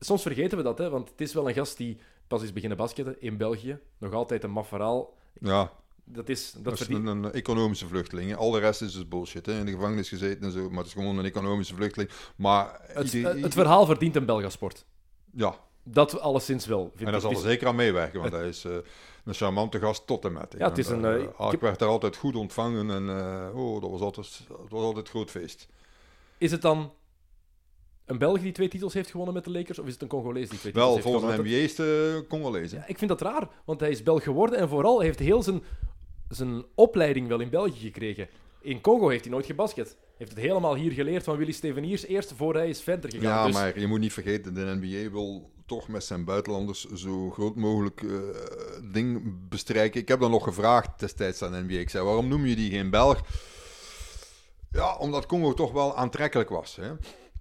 Soms vergeten we dat, hè, want het is wel een gast die pas is beginnen basketten in België. Nog altijd een maf verhaal. Ja, dat is, dat, dat is een, een, economische vluchteling. Al de rest is dus bullshit. Hè. In de gevangenis gezeten en zo. Maar het is gewoon een economische vluchteling. Maar het, ieder, het verhaal verdient een Belgasport. Ja. Dat alleszins wel. en daar zal er zeker aan meewerken. Want hij is uh, een charmante gast tot en met. Ja, het is een... Uh, ik, ik werd daar altijd goed ontvangen. En oh, dat was altijd, dat was altijd een groot feest. Is het dan een Belg die twee titels heeft gewonnen met de Lakers? Of is het een Congolees die twee Wel, titels heeft gewonnen? Wel, volgens de NBA is de Congolees. Ja, ik vind dat raar, want hij is Belg geworden en vooral heeft heel zijn, zijn opleiding wel in België gekregen. In Congo heeft hij nooit gebasket. heeft het helemaal hier geleerd van Willy Steveniers eerst voor hij is verder gegaan. Ja, Dus- maar je moet niet vergeten, de NBA wil toch met zijn buitenlanders zo groot mogelijk eh, ding bestrijken. Ik heb dan nog gevraagd destijds aan de NBA. Ik zei, waarom noem je die geen Belg? Ja, omdat Congo toch wel aantrekkelijk was. Hè?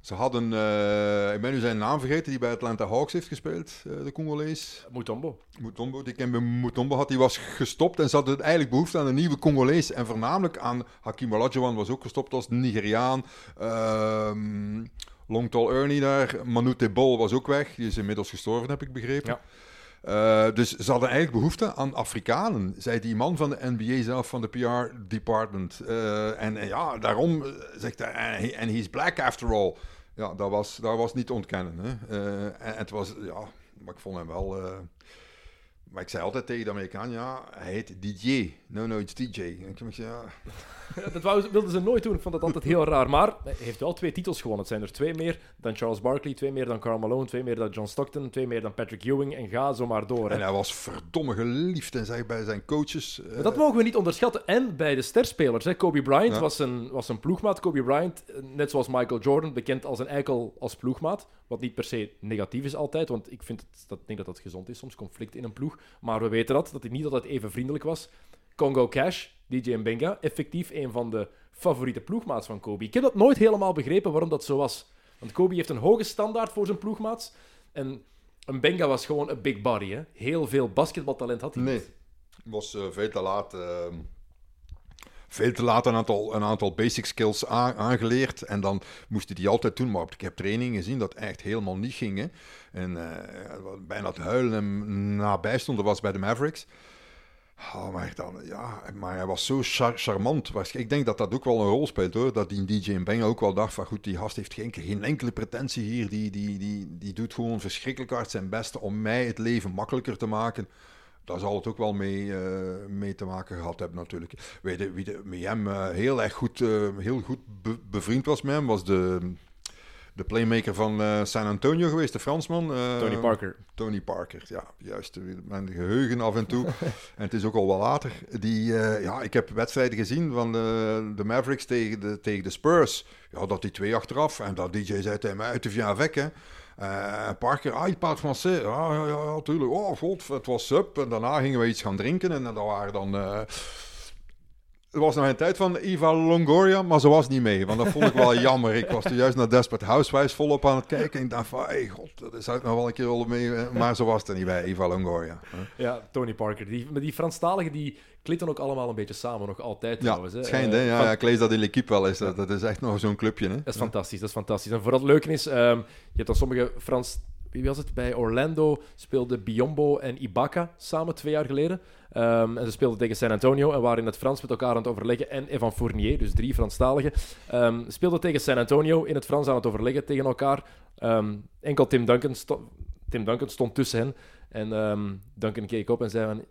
Ze hadden, eh, ik ben nu zijn naam vergeten, die bij Atlanta Hawks heeft gespeeld, eh, de Congolees. Mutombo. Mutombo, die Kembe Mutombo had, die was gestopt en ze hadden eigenlijk behoefte aan een nieuwe Congolees. En voornamelijk aan Hakim Olajuwon was ook gestopt als Nigeriaan. Ehm Long Tall Ernie daar. Manu Tebol was ook weg. Die is inmiddels gestorven, heb ik begrepen. Ja. Eh, dus ze hadden eigenlijk behoefte aan Afrikanen, zei die man van de NBA zelf, van de PR-department. Eh, en, en ja, daarom zegt hij, en he- en he's black after all. Ja, dat was, dat was niet ontkennen. Hè. Eh, en het was, ja, maar ik vond hem wel... eh, maar ik zei altijd tegen de Amerikaan, ja, hij heet DJ. No, no, it's DJ. En ik dacht, ja, Dat wou- wilden ze nooit doen. Ik vond dat altijd heel raar. Maar hij heeft wel twee titels gewonnen. Het zijn er twee meer dan Charles Barkley, twee meer dan Karl Malone, twee meer dan John Stockton, twee meer dan Patrick Ewing. En ga zo maar door. hè. En hij was verdomme geliefd en zeg, bij zijn coaches. eh, dat mogen we niet onderschatten. En bij de sterspelers. Hè. Kobe Bryant Ja. was, een, was een ploegmaat. Kobe Bryant, eh, net zoals Michael Jordan, bekend als een eikel als ploegmaat. Wat niet per se negatief is altijd. Want ik vind het, dat, ik denk dat dat gezond is, soms conflict in een ploeg. Maar we weten dat, dat hij niet altijd even vriendelijk was. Congo Cash, DJ Mbenga, effectief een van de favoriete ploegmaats van Kobe. Ik heb dat nooit helemaal begrepen waarom dat zo was. Want Kobe heeft een hoge standaard voor zijn ploegmaats. En Mbenga was gewoon een big body. Hè. Heel veel basketbaltalent had hij Nee, niet. was eh, veel te laat. ehm, veel te laat een aantal, een aantal basic skills aangeleerd. En dan moest hij die altijd doen. Maar ik heb trainingen gezien dat echt helemaal niet ging. Hè. En eh, bijna te huilen en nabij stond. Dat was bij de Mavericks. Oh, maar, dan, ja, maar hij was zo char- charmant. Ik denk dat dat ook wel een rol speelt hoor. Dat die DJ Beng ook wel dacht van goed, die gast heeft geen, geen enkele pretentie hier. Die, die, die, die doet gewoon verschrikkelijk hard zijn beste om mij het leven makkelijker te maken. Daar zal het ook wel mee, eh, mee te maken gehad hebben natuurlijk. Weet je, wie met hem eh, heel erg goed, eh, heel goed be- bevriend was met hem, was de, de playmaker van eh, San Antonio geweest, de Fransman. eh, Tony Parker. Tony Parker, ja, juist. Mijn geheugen af en toe. en het is ook al wel later. Die, eh, ja, ik heb wedstrijden gezien van de, de Mavericks tegen de, tegen de Spurs. Ja, dat die twee achteraf. En dat DJ zei tegen mij, uit de via weg, hè. Eh, Parker, ah, je praat Français. Ja, ja, ja, tuurlijk. Oh, god, het was sub. En daarna gingen we iets gaan drinken. En dat waren dan... het was nog een tijd van Eva Longoria, maar ze was niet mee. Want dat vond ik wel jammer. Ik was toen juist naar Desperate Housewives volop aan het kijken. En ik dacht van, hey, god, dat zou ik nog wel een keer willen mee. eh, Maar zo was er niet bij, Eva Longoria. Ja, Tony Parker. Die, die Franstaligen die klitten ook allemaal een beetje samen, nog altijd Ja, trouwens. Het schijnt, Eh, hè. Ja, van- ja, ik lees dat in L'Equipe wel eens. Dat, dat is echt nog zo'n clubje, hè. Dat is fantastisch, dat is fantastisch. En vooral het leuke is, ehm, je hebt dan sommige Frans... Wie was het? Bij Orlando speelden Biombo en Ibaka samen twee jaar geleden. Ehm, en ze speelden tegen San Antonio en waren in het Frans met elkaar aan het overleggen. En Evan Fournier, dus drie Franstaligen, ehm, speelden tegen San Antonio in het Frans aan het overleggen tegen elkaar. Ehm, enkel Tim Duncan, Tim Duncan stond tussen hen. En Duncan keek op en zei van...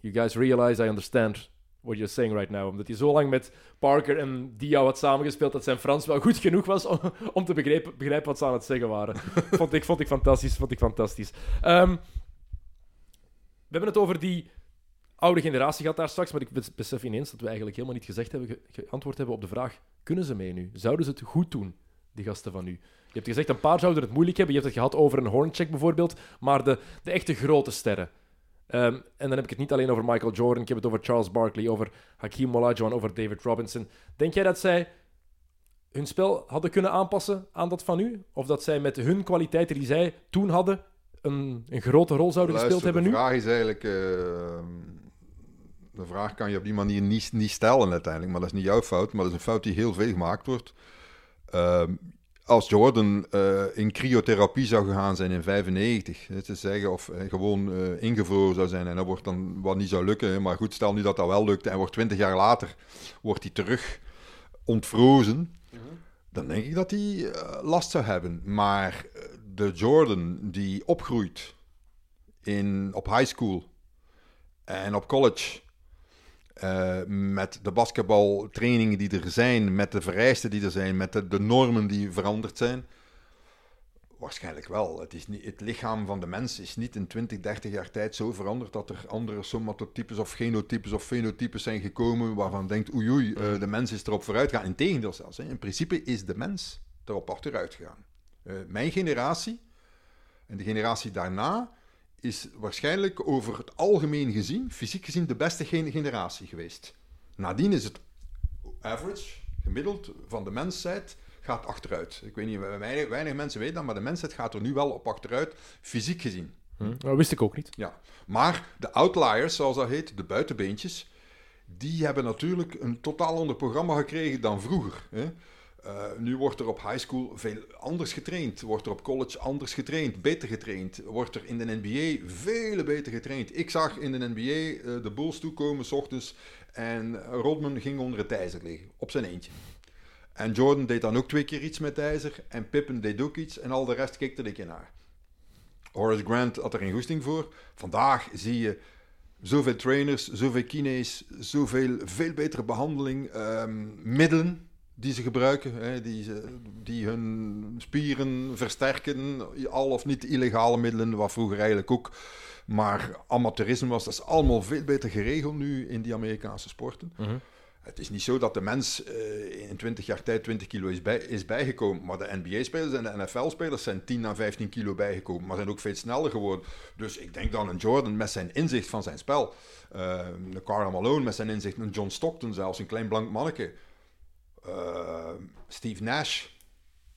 You guys realize I understand what you're saying right now. Omdat hij zo lang met Parker en Diao had samengespeeld dat zijn Frans wel goed genoeg was om, om te begrijpen, wat ze aan het zeggen waren. vond, ik, vond ik fantastisch. Vond ik fantastisch. Ehm, we hebben het over die oude generatie gehad daar straks, maar ik bes- besef ineens dat we eigenlijk helemaal niet gezegd hebben, ge- geantwoord hebben op de vraag, kunnen ze mee nu? Zouden ze het goed doen, die gasten van nu? Je hebt gezegd, een paar zouden het moeilijk hebben. Je hebt het gehad over een Horncheck bijvoorbeeld, maar de, de echte grote sterren. Ehm, en dan heb ik het niet alleen over Michael Jordan, ik heb het over Charles Barkley, over Hakeem Olajuwon, over David Robinson. Denk jij dat zij hun spel hadden kunnen aanpassen aan dat van nu? Of dat zij met hun kwaliteiten die zij toen hadden een, een grote rol zouden Luister, gespeeld hebben de nu? vraag is eigenlijk... eh, de vraag kan je op die manier niet, niet stellen uiteindelijk. Maar dat is niet jouw fout. Maar dat is een fout die heel veel gemaakt wordt. Ehm, als Jordan eh, in cryotherapie zou gegaan zijn in 95, hè, te zeggen, of eh, gewoon eh, ingevroren zou zijn en dat wordt dan wat niet zou lukken. Maar goed, stel nu dat dat wel lukt en wordt 20 jaar later wordt hij terug ontvrozen, dan denk ik dat hij last zou hebben. Maar de Jordan die opgroeit in, op high school en op college. Eh, met de basketbaltrainingen die er zijn, met de vereisten die er zijn, met de, de normen die veranderd zijn. Waarschijnlijk wel. Het, is niet, het lichaam van de mens is niet in 20, 30 jaar tijd zo veranderd dat er andere somatotypes of genotypes of fenotypes zijn gekomen waarvan denkt oei oei, uh, de mens is erop vooruit gegaan. Integendeel zelfs. Hè. In principe is de mens erop achteruit gegaan. Uh, mijn generatie en de generatie daarna is waarschijnlijk over het algemeen gezien, fysiek gezien, de beste generatie geweest. Nadien is het average, gemiddeld van de mensheid, gaat achteruit. Ik weet niet, weinig, weinig mensen weten dat, maar de mensheid gaat er nu wel op achteruit, fysiek gezien. Hm, dat wist ik ook niet. Ja, maar de outliers, zoals dat heet, de buitenbeentjes, die hebben natuurlijk een totaal ander programma gekregen dan vroeger. Hè? Uh, nu wordt er op high school veel anders getraind. Wordt er op college anders getraind, beter getraind. Wordt er in de NBA veel beter getraind. Ik zag in de NBA uh, de Bulls toekomen s ochtends en Rodman ging onder het ijzer liggen, op zijn eentje. En Jordan deed dan ook twee keer iets met ijzer en Pippen deed ook iets en al de rest keek er een keer naar. Horace Grant had er geen goesting voor. Vandaag zie je zoveel trainers, zoveel kines, zoveel veel betere behandeling, um, middelen die ze gebruiken, hè, die, ze, die hun spieren versterken, al of niet illegale middelen, wat vroeger eigenlijk ook maar amateurisme was. Dat is allemaal veel beter geregeld nu in die Amerikaanse sporten. Mhm. Het is niet zo dat de mens uh, in 20 jaar tijd 20 kilo is, bij, is bijgekomen. Maar de NBA-spelers en de NFL-spelers zijn 10 à 15 kilo bijgekomen. Maar zijn ook veel sneller geworden. Dus ik denk dan een Jordan met zijn inzicht van zijn spel. Uh, een Karl Malone met zijn inzicht. Een John Stockton zelfs, een klein blank manneke. Uh, Steve Nash.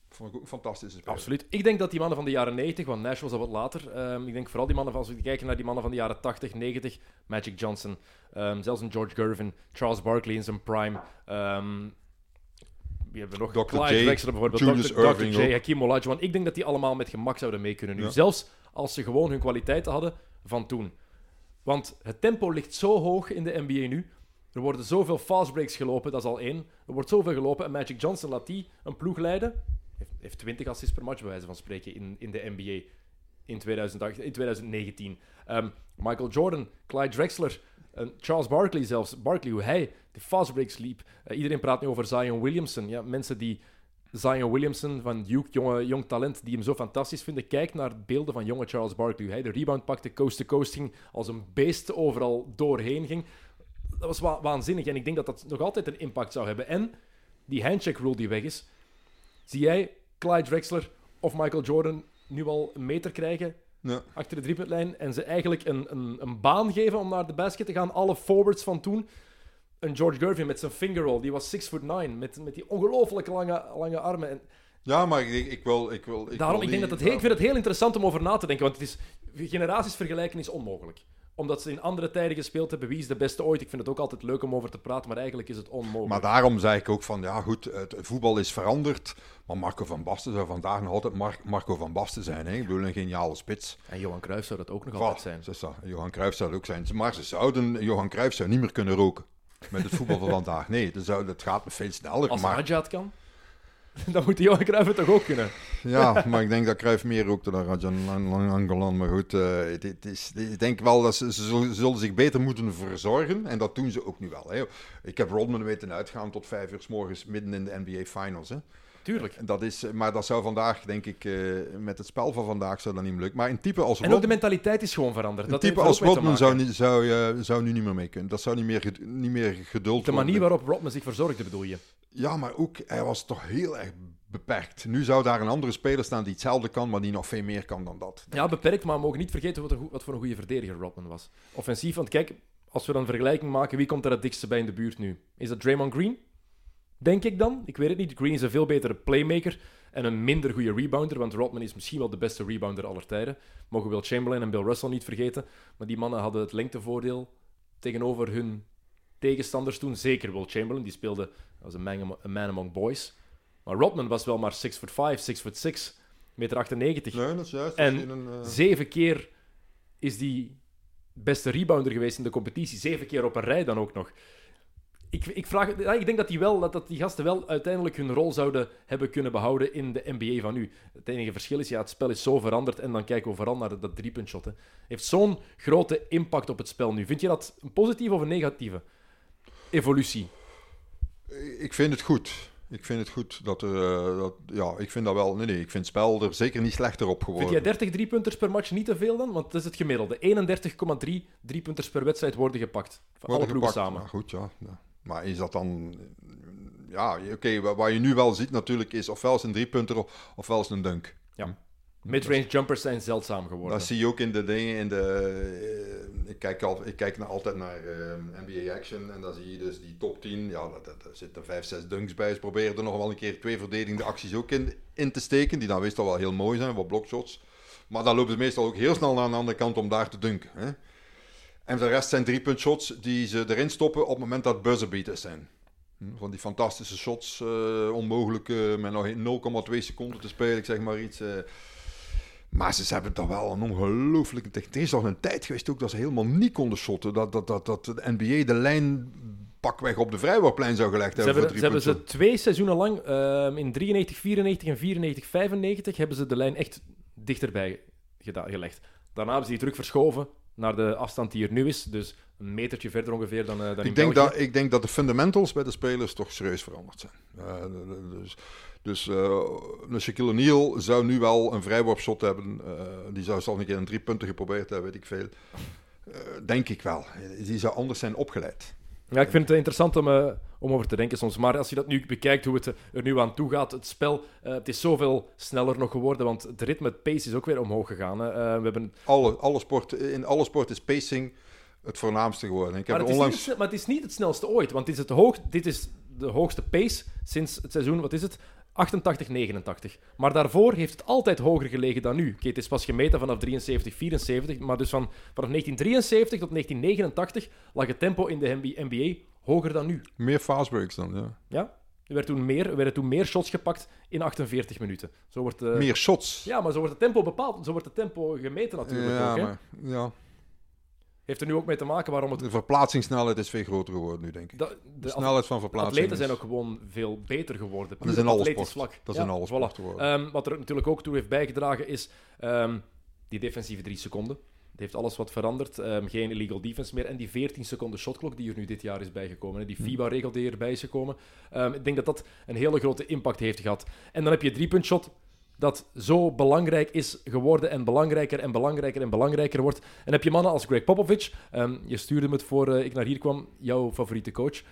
Vond ik ook een fantastische speler. Absoluut. Ik denk dat die mannen van de jaren 90, want Nash was al wat later. Um, ik denk vooral die mannen, van, als we kijken naar die mannen van de jaren 80, 90, Magic Johnson, um, zelfs een George Gervin, Charles Barkley in zijn prime. Um, wie hebben we nog? Dr. Clyde J, Drexler bijvoorbeeld, Julius Dr. Irving Dr. J, Olajuwon. Ik denk dat die allemaal met gemak zouden mee kunnen nu. Ja. Zelfs als ze gewoon hun kwaliteiten hadden van toen. Want het tempo ligt zo hoog in de NBA nu. Er worden zoveel fast breaks gelopen, dat is al één. Er wordt zoveel gelopen en Magic Johnson laat die een ploeg leiden. Heeft, heeft 20 assists per match, bij wijze van spreken, in, in de NBA in, 2008, in 2019. Ehm, Michael Jordan, Clyde Drexler, Charles Barkley zelfs. Barkley, hoe hij de fast breaks liep. Eh, iedereen praat nu over Zion Williamson. Ja, mensen die Zion Williamson van Duke, jonge, jong talent, die hem zo fantastisch vinden. Kijk naar beelden van jonge Charles Barkley. Hoe hij de rebound pakte, coast-to-coast ging, als een beest overal doorheen ging. Dat was wa- waanzinnig. En ik denk dat dat nog altijd een impact zou hebben. En die handshake rule die weg is. Zie jij Clyde Drexler of Michael Jordan nu al een meter krijgen Ja. achter de driepuntlijn en ze eigenlijk een, een, een baan geven om naar de basket te gaan? Alle forwards van toen. Een George Gervin met zijn finger roll, die was 6 foot 9 met, met die ongelooflijk lange, lange armen. En Ja, maar ik, ik wil... Ik wil ik daarom, wil ik, denk die- dat het heel, ik vind het heel interessant om over na te denken, want het is, generaties vergelijken is onmogelijk. Omdat ze in andere tijden gespeeld hebben, wie is de beste ooit? Ik vind het ook altijd leuk om over te praten, maar eigenlijk is het onmogelijk. Maar daarom zei ik ook van, ja goed, het voetbal is veranderd. Maar Marco van Basten zou vandaag nog altijd Mar- Marco van Basten zijn. Hè? Ik bedoel, een geniale spits. En Johan Cruijff zou dat ook nog altijd zijn. dat. Johan Cruijff zou het ook zijn. Maar ze zouden, Johan Cruijff zou niet meer kunnen roken. Met het voetbal van vandaag. Nee, dat, zou, dat gaat veel sneller. Als maar, kan, dan moet Johan Cruijff het toch ook kunnen? ja, maar ik denk dat Cruijff meer rookte dan Rajan Angolan. Maar goed, eh, het, het is, ik denk wel dat ze, ze zullen, zich beter moeten verzorgen. En dat doen ze ook nu wel. Hè. Ik heb Rodman weten uitgaan tot vijf uur s morgens midden in de NBA Finals. Hè. Tuurlijk. Dat is, maar dat zou vandaag, denk ik, eh, met het spel van vandaag zou dat niet meer lukken. Maar een type als En ook de mentaliteit is gewoon veranderd. een Dat type als Rodman zou, zou, je- zou nu niet meer mee kunnen. Dat zou niet meer, niet meer geduld De manier worden. waarop Rodman zich verzorgde, bedoel je? Ja, maar ook, hij was toch heel erg beperkt. Nu zou daar een andere speler staan die hetzelfde kan, maar die nog veel meer kan dan dat. Ja, beperkt, maar we mogen niet vergeten wat, een goe- wat voor een goede verdediger Rodman was. Offensief, want kijk, als we dan een vergelijking maken, wie komt er het dichtste bij in de buurt nu? Is dat Draymond Green? Denk ik dan. Ik weet het niet. Green is een veel betere playmaker en een minder goede rebounder, want Rodman is misschien wel de beste rebounder aller tijden. Mogen Will Chamberlain en Bill Russell niet vergeten. Maar die mannen hadden het lengtevoordeel tegenover hun tegenstanders toen. Zeker Will Chamberlain, die speelde als een man, a man among boys. Maar Rodman was wel maar 6 foot 5, 6 foot 6, meter 98. Nee, dat is juist. En is een, eh, Zeven keer is die beste rebounder geweest in de competitie. Zeven keer op een rij dan ook nog. Ik, ik, vraag, ik denk dat die, wel, dat, dat die gasten wel uiteindelijk hun rol zouden hebben kunnen behouden in de NBA van nu. Het enige verschil is, ja, het spel is zo veranderd en dan kijken we vooral naar dat, dat driepuntshot. hè. Heeft zo'n grote impact op het spel nu. Vind je dat een positieve of een negatieve evolutie? Ik vind het goed. Ik vind het goed dat er... eh, dat, ja, ik vind dat wel... Nee, nee, ik vind het spel er zeker niet slechter op geworden. Vind jij 30 driepunters per match niet te veel dan? Want dat is het gemiddelde. 31,3 driepunters per wedstrijd worden gepakt. Van alle Worden ploegen gepakt. samen. Goed, ja. ja. Maar is dat dan... Ja, oké, wa- wat je nu wel ziet natuurlijk is ofwel is een driepunter of- ofwel is een dunk. Midrange jumpers zijn zeldzaam geworden. Dat zie je ook in de dingen, in de... eh, ik, kijk al, ik kijk altijd naar eh, NBA Action en dan zie je dus die top 10. Ja, daar, zitten vijf, zes dunks bij. Ze proberen er nog wel een keer twee verdedigende acties ook in, in te steken, die dan meestal wel heel mooi zijn, wat blockshots. Maar dan lopen ze meestal ook heel snel naar de andere kant om daar te dunken. Hè? En de rest zijn driepuntshots die ze erin stoppen op het moment dat buzzerbeaters zijn. Hm, Van die fantastische shots, eh, onmogelijk eh, met nog 0,2 seconden te spelen, ik zeg maar iets. Maar ze hebben toch wel een ongelooflijke techniek. Er is al een tijd geweest ook dat ze helemaal niet konden shotten. Dat, dat, dat, dat de NBA de lijn pakweg op de vrijwoordplein zou gelegd Ze hebben. hebben, voor ze hebben ze twee seizoenen lang, ehm, in 93, 94 en 94, 95, hebben ze de lijn echt dichterbij gelegd. Daarna hebben ze die terug verschoven naar de afstand die er nu is. Dus een metertje verder ongeveer dan, eh, dan in Ik denk, België. dat, ik denk dat de fundamentals bij de spelers toch serieus veranderd zijn. Eh, dus dus Shaquille O'Neal zou nu wel een vrijworpshot hebben. eh, die zou zelfs een keer een drie punten geprobeerd hebben, weet ik veel. Eh, denk ik wel. Die zou anders zijn opgeleid. Ja, ik vind het interessant om, om over te denken soms. Maar als je dat nu bekijkt, hoe het er nu aan toe gaat, het spel, het is zoveel sneller nog geworden, want het ritme, het pace is ook weer omhoog gegaan. Hè. We hebben, Alle, alle sport, in alle sport is pacing het voornaamste geworden. Ik heb maar, het is niet onlangs... maar het is niet het snelste ooit, want dit is, het hoog, dit is de hoogste pace sinds het seizoen, wat is het? 88, 89. Maar daarvoor heeft het altijd hoger gelegen dan nu. Oké, het is pas gemeten vanaf 73, 74, maar dus van, vanaf 1973 tot 1989 lag het tempo in de NBA hoger dan nu. Meer fast breaks dan, ja. Ja? Er, werd toen meer, er werden toen meer shots gepakt in 48 minuten. Zo wordt, eh, Meer shots. Ja, maar zo wordt het tempo bepaald. Zo wordt het tempo gemeten natuurlijk ja, ook. Maar, ja. Heeft er nu ook mee te maken waarom het... De verplaatsingssnelheid is veel groter geworden nu, denk ik. De, snelheid van verplaatsing atleten zijn ook gewoon veel beter geworden. Dat is puur in op alle atletisch sport. vlak. Dat is Ja, alle voilà. Ehm, wat er natuurlijk ook toe heeft bijgedragen is ehm, die defensieve drie seconden. Het heeft alles wat veranderd. Ehm, geen illegal defense meer. En die 14 seconden shotklok die er nu dit jaar is bijgekomen. hè. Die FIBA-regel die erbij is gekomen. Ik denk dat dat een hele grote impact heeft gehad. En dan heb je driepuntshot dat zo belangrijk is geworden en belangrijker en belangrijker en belangrijker wordt. En heb je mannen als Greg Popovich. ehm, je stuurde me het voor eh, ik naar hier kwam, jouw favoriete coach.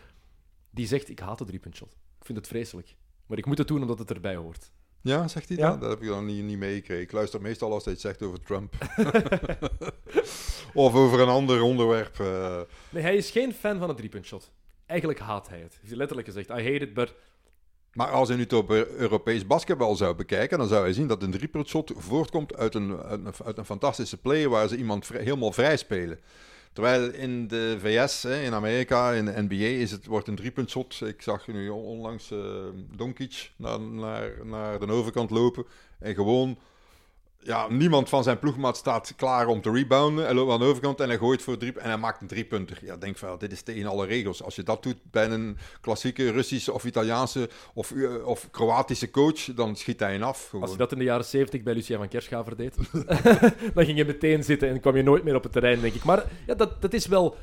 Die zegt, ik haat de driepuntshot. Ik vind het vreselijk. Maar ik moet het doen omdat het erbij hoort. Ja, zegt hij Ja. dat? Dat heb ik dan niet, niet meegekregen. Ik luister meestal als hij het zegt over Trump. of over een ander onderwerp. eh. Nee, hij is geen fan van het driepuntshot. Eigenlijk haat hij het. Hij heeft letterlijk gezegd, I hate it, but... Maar als hij nu het op Europees basketbal zou bekijken, dan zou hij zien dat een driepuntshot voortkomt uit een, uit een, uit een fantastische play waar ze iemand helemaal vrij spelen. Terwijl in de VS, in Amerika, in de NBA, is het, wordt een driepuntshot. Ik zag nu on- onlangs eh Doncic naar, naar, naar de overkant lopen en gewoon... Ja, niemand van zijn ploegmaat staat klaar om te rebounden. Hij loopt aan de overkant en hij gooit voor drie en hij maakt een driepunter. Ja, denk van, dit is tegen alle regels. Als je dat doet bij een klassieke Russische of Italiaanse of, eh, of Kroatische coach, dan schiet hij een af. Gewoon. Als je dat in de jaren 70 bij Lucia van Kerschaver deed, dan ging je meteen zitten en kwam je nooit meer op het terrein, denk ik. Maar ja, dat, dat is wel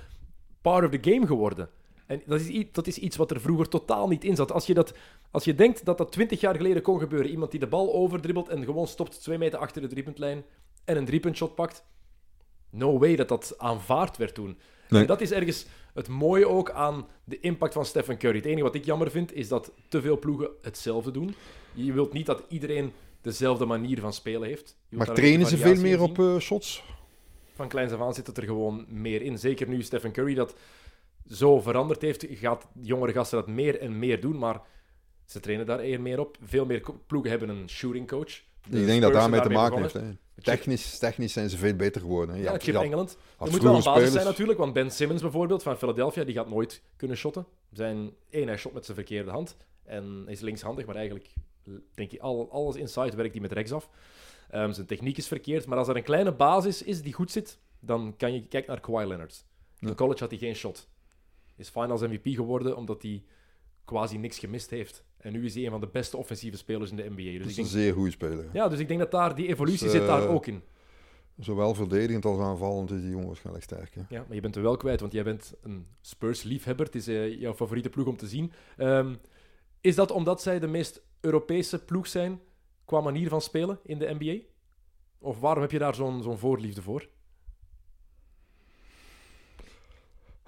part of the game geworden. En dat is, i- dat is iets wat er vroeger totaal niet in zat. Als je, dat, als je denkt dat dat 20 jaar geleden kon gebeuren, iemand die de bal overdribbelt en gewoon stopt twee meter achter de driepuntlijn en een driepuntshot pakt, no way dat dat aanvaard werd toen. Nee. En dat is ergens het mooie ook aan de impact van Stephen Curry. Het enige wat ik jammer vind, is dat te veel ploegen hetzelfde doen. Je wilt niet dat iedereen dezelfde manier van spelen heeft. Maar trainen ze veel meer op eh, shots? Van kleins af aan zit het er gewoon meer in. Zeker nu Stephen Curry dat zo veranderd heeft, gaat jongere gasten dat meer en meer doen, maar ze trainen daar eer meer op. Veel meer ploegen hebben een shooting coach. De ik denk dat daarmee te maken heeft. hè. Technisch, technisch zijn ze veel beter geworden. hè. Ja, Chip Engeland. Er moet wel een basis zijn natuurlijk, want Ben Simmons bijvoorbeeld van Philadelphia, die gaat nooit kunnen shotten. Zijn één, hij shot met zijn verkeerde hand en hij is linkshandig, maar eigenlijk denk ik al, alles inside werkt hij met rechts af. Ehm, zijn techniek is verkeerd, maar als er een kleine basis is die goed zit, dan kan je kijken naar Kawhi Leonard. In Ja. college had hij geen shot. Is finals MVP geworden omdat hij quasi niks gemist heeft. En nu is hij een van de beste offensieve spelers in de NBA. Dus Dat ik is een zeer goede speler. ja, dus ik denk dat daar die evolutie Dus, zit daar eh, ook in. Zowel verdedigend als aanvallend is die jongen waarschijnlijk sterk. hè. Ja, maar je bent er wel kwijt, want jij bent een Spurs-liefhebber. Het is eh, jouw favoriete ploeg om te zien. Ehm, Is dat omdat zij de meest Europese ploeg zijn qua manier van spelen in de NBA? Of waarom heb je daar zo'n zo'n voorliefde voor?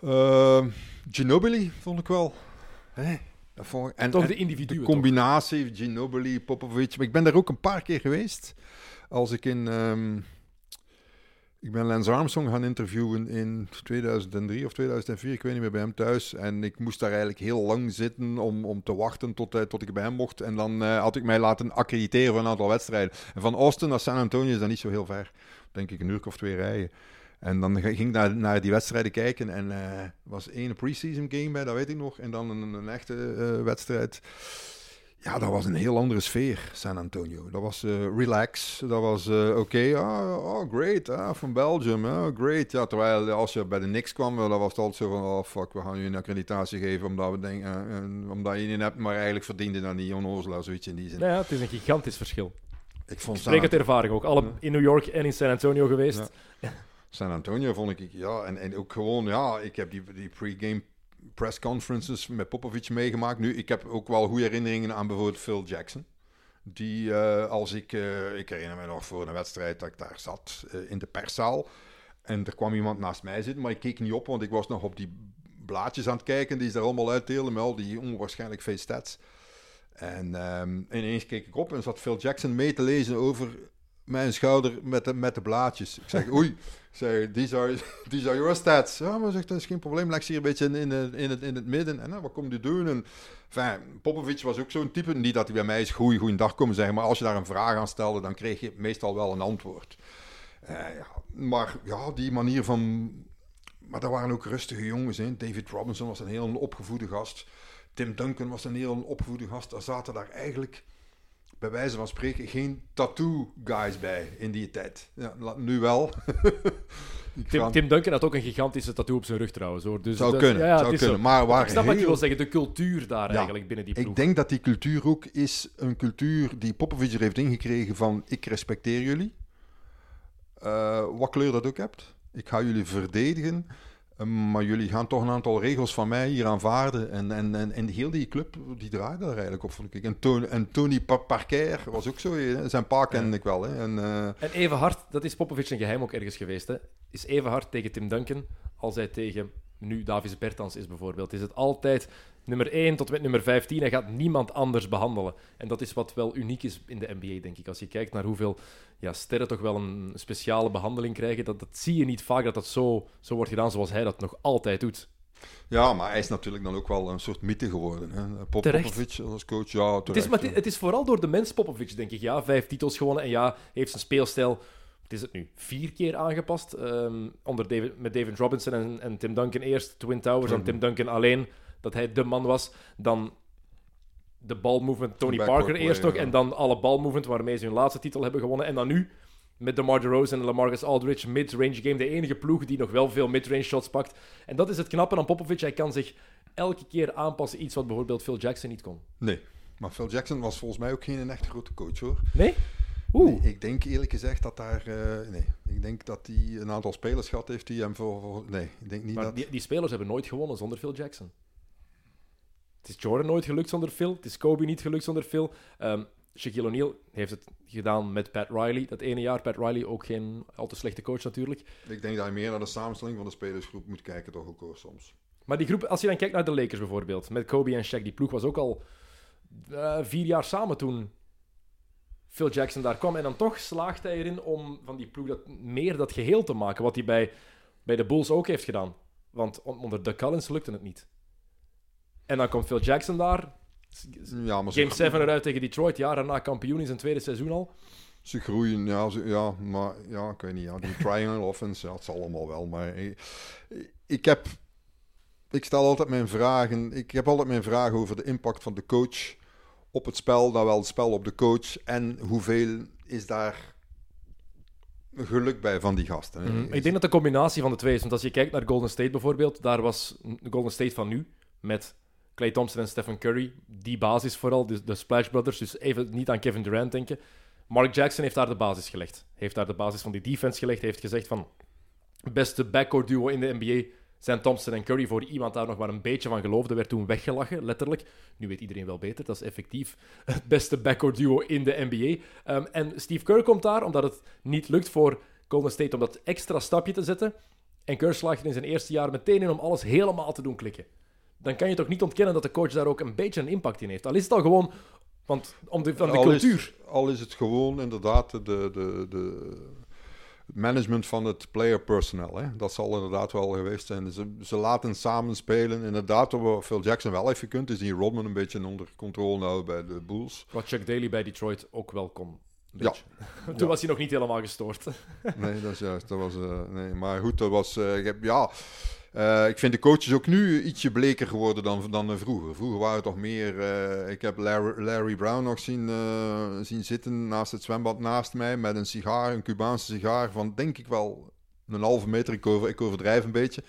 Uh, Ginobili vond ik wel. Hè? Dat vond ik, en, Toch de individuen. de toch? combinatie Ginobili, Popovic. Maar ik ben daar ook een paar keer geweest. Als ik in... ehm, ik ben Lance Armstrong gaan interviewen in 2003 of 2004, ik weet niet meer, bij hem thuis. En ik moest daar eigenlijk heel lang zitten om, om te wachten tot, eh, tot ik bij hem mocht. En dan eh, had ik mij laten accrediteren voor een aantal wedstrijden. En van Austin naar San Antonio is dat niet zo heel ver. Denk ik een uur of twee rijden. En dan ging ik naar, naar die wedstrijden kijken. En eh, er was één preseason game bij, dat weet ik nog. En dan een, een echte eh, wedstrijd. Ja, dat was een heel andere sfeer, San Antonio. Dat was eh, relax. Dat was eh, oké. ah, oh, great. Ah, van Belgium. ah, great. Ja, terwijl als je bij de Knicks kwam, dan was het altijd zo van... Oh, fuck, we gaan je een accreditatie geven omdat, we denken, eh, eh, omdat je niet hebt. Maar eigenlijk verdiende dat niet. Onnozelaar, zoiets in die zin. Ja, het is een gigantisch verschil. Ik vond Ik spreek San, ervaring ook. Alle in New York en in San Antonio geweest. Ja. San Antonio vond ik... Ja, en, en ook gewoon... Ja, ik heb die, die pre-game press conferences met Popovic meegemaakt. Nu, ik heb ook wel goede herinneringen aan bijvoorbeeld Phil Jackson. Die, eh, als ik, eh, ik herinner me nog voor een wedstrijd dat ik daar zat eh, in de perszaal. En er kwam iemand naast mij zitten, maar ik keek niet op, want ik was nog op die blaadjes aan het kijken die ze daar allemaal uitdelen met al die onwaarschijnlijk veel stats. En ehm, ineens keek ik op en zat Phil Jackson mee te lezen over mijn schouder met de, met de blaadjes. Ik zeg, oei, zeg, these are, these are your stats. Ja, maar zegt, dat is geen probleem, leg ze hier een beetje in, in, in, het, in het midden. En nou, wat komt u doen? En, enfin, Popovic was ook zo'n type, niet dat hij bij mij is goeie, goeiedag komen zeggen, maar als je daar een vraag aan stelde, dan kreeg je meestal wel een antwoord. Eh, ja, maar ja, die manier van... Maar dat waren ook rustige jongens. Hè. David Robinson was een heel opgevoede gast. Tim Duncan was een heel opgevoede gast. Er zaten daar eigenlijk bij wijze van spreken geen tattoo guys bij in die tijd. Ja, nu wel. Tim, Duncan had ook een gigantische tattoo op zijn rug trouwens. Hoor. Dus zou dat- kunnen, ja, ja, zou kunnen. zo. Maar waar Ik snap wat je wil zeggen, de cultuur daar Ja. eigenlijk binnen die ploeg. Ik denk dat die cultuur ook is een cultuur die Popovic er heeft ingekregen van ik respecteer jullie. Eh, wat kleur dat ook hebt. Ik ga jullie verdedigen. Eh, maar jullie gaan toch een aantal regels van mij hier aanvaarden. En, en, en, en heel die club, die draaide daar eigenlijk op, vond ik. En, Tony, en Tony Pa- Parker was ook zo. hè. Zijn pa kende ik wel. Hè. En, eh, En even hard, dat is Popovic een geheim ook ergens geweest, hè, is even hard tegen Tim Duncan als hij tegen nu Davis Bertans is bijvoorbeeld. Is het altijd nummer 1 tot met nummer 15. Hij gaat niemand anders behandelen. En dat is wat wel uniek is in de NBA, denk ik. Als je kijkt naar hoeveel ja, sterren toch wel een speciale behandeling krijgen, dat, dat zie je niet vaak dat dat zo, zo wordt gedaan zoals hij dat nog altijd doet. ja, maar hij is natuurlijk dan ook wel een soort mythe geworden. Hè. Pop. Popovic als coach, ja, Het is, maar het is vooral door de mens Popovic, denk ik. Ja, vijf titels gewonnen en ja, heeft zijn speelstijl, wat is het nu, vier keer aangepast. Ehm, onder David, met David Robinson en, en Tim Duncan eerst, Twin Towers, en Tim Duncan alleen, dat hij de man was. Dan de balmovement, Tony Parker play, eerst nog, ja. en dan alle balmovement waarmee ze hun laatste titel hebben gewonnen. En dan nu, met DeMar DeRozan en LaMarcus Aldridge, mid-range game, de enige ploeg die nog wel veel mid-range shots pakt. En dat is het knappe aan Popovic, hij kan zich elke keer aanpassen, iets wat bijvoorbeeld Phil Jackson niet kon. Nee, maar Phil Jackson was volgens mij ook geen echt grote coach hoor. Nee? Oeh. Nee, ik denk eerlijk gezegd dat daar. eh, nee, ik denk dat hij een aantal spelers gehad heeft die hem voor. voor- nee, ik denk niet Maar dat. die, die spelers hebben nooit gewonnen zonder Phil Jackson. Het is Jordan nooit gelukt zonder Phil. Het is Kobe niet gelukt zonder Phil. Ehm Shaquille O'Neal heeft het gedaan met Pat Riley. Dat ene jaar. Pat Riley ook geen al te slechte coach natuurlijk. Ik denk dat je meer naar de samenstelling van de spelersgroep moet kijken, toch ook hoor, soms. Maar die groep, als je dan kijkt naar de Lakers bijvoorbeeld, met Kobe en Shaq, die ploeg was ook al eh, vier jaar samen toen Phil Jackson daar kwam. En dan toch slaagt hij erin om van die ploeg dat, meer dat geheel te maken, wat hij bij, bij de Bulls ook heeft gedaan. Want on- onder de Collins lukte het niet. En dan komt Phil Jackson daar. Ja, maar Game ze, 7 eruit tegen Detroit, jaar daarna kampioen in zijn tweede seizoen al. ze groeien, ja, ze- ja, maar ja, ik weet niet. Ja, die triangle offense, ja, het zal allemaal wel. Maar ik, ik heb. Ik stel altijd mijn vragen. Ik heb altijd mijn vragen over de impact van de coach op het spel, dan wel het spel op de coach. En hoeveel is daar geluk bij van die gasten. hè? Ik denk dat de combinatie van de twee is. Want als je kijkt naar Golden State bijvoorbeeld, daar was de Golden State van nu met Clay Thompson en Stephen Curry, die basis vooral, de, de Splash Brothers. Dus even niet aan Kevin Durant denken. Mark Jackson heeft daar de basis gelegd. Heeft daar de basis van die defense gelegd. Heeft gezegd van, beste backcourt duo in de NBA Zijn Thompson en Curry voor iemand daar nog maar een beetje van geloofde, werd toen weggelachen, letterlijk. Nu weet iedereen wel beter, dat is effectief het beste backcourt duo in de NBA. Ehm, en Steve Kerr komt daar omdat het niet lukt voor Golden State om dat extra stapje te zetten. En Kerr slaagt er in zijn eerste jaar meteen in om alles helemaal te doen klikken. Dan kan je toch niet ontkennen dat de coach daar ook een beetje een impact in heeft. Al is het al gewoon want om de, van de al cultuur. Is, al is het gewoon inderdaad de, de, de, management van het player personnel. Hè? Dat zal inderdaad wel geweest zijn. Ze, ze laten samen spelen. Inderdaad, wat Phil Jackson wel heeft gekund, is die Rodman een beetje onder controle houden bij de Bulls. Wat Chuck Daly bij Detroit ook wel kon. Ja. Toen Ja. was hij nog niet helemaal gestoord. Nee, dat is juist. Dat was, eh, nee. Maar goed, dat was... ik heb- ja, eh, ik vind de coaches ook nu ietsje bleker geworden dan, dan vroeger. Vroeger waren het toch meer... eh, ik heb Larry, Brown nog zien, eh, zien zitten naast het zwembad naast mij met een sigaar, een Cubaanse sigaar van denk ik wel een halve meter. Ik, over, ik overdrijf een beetje.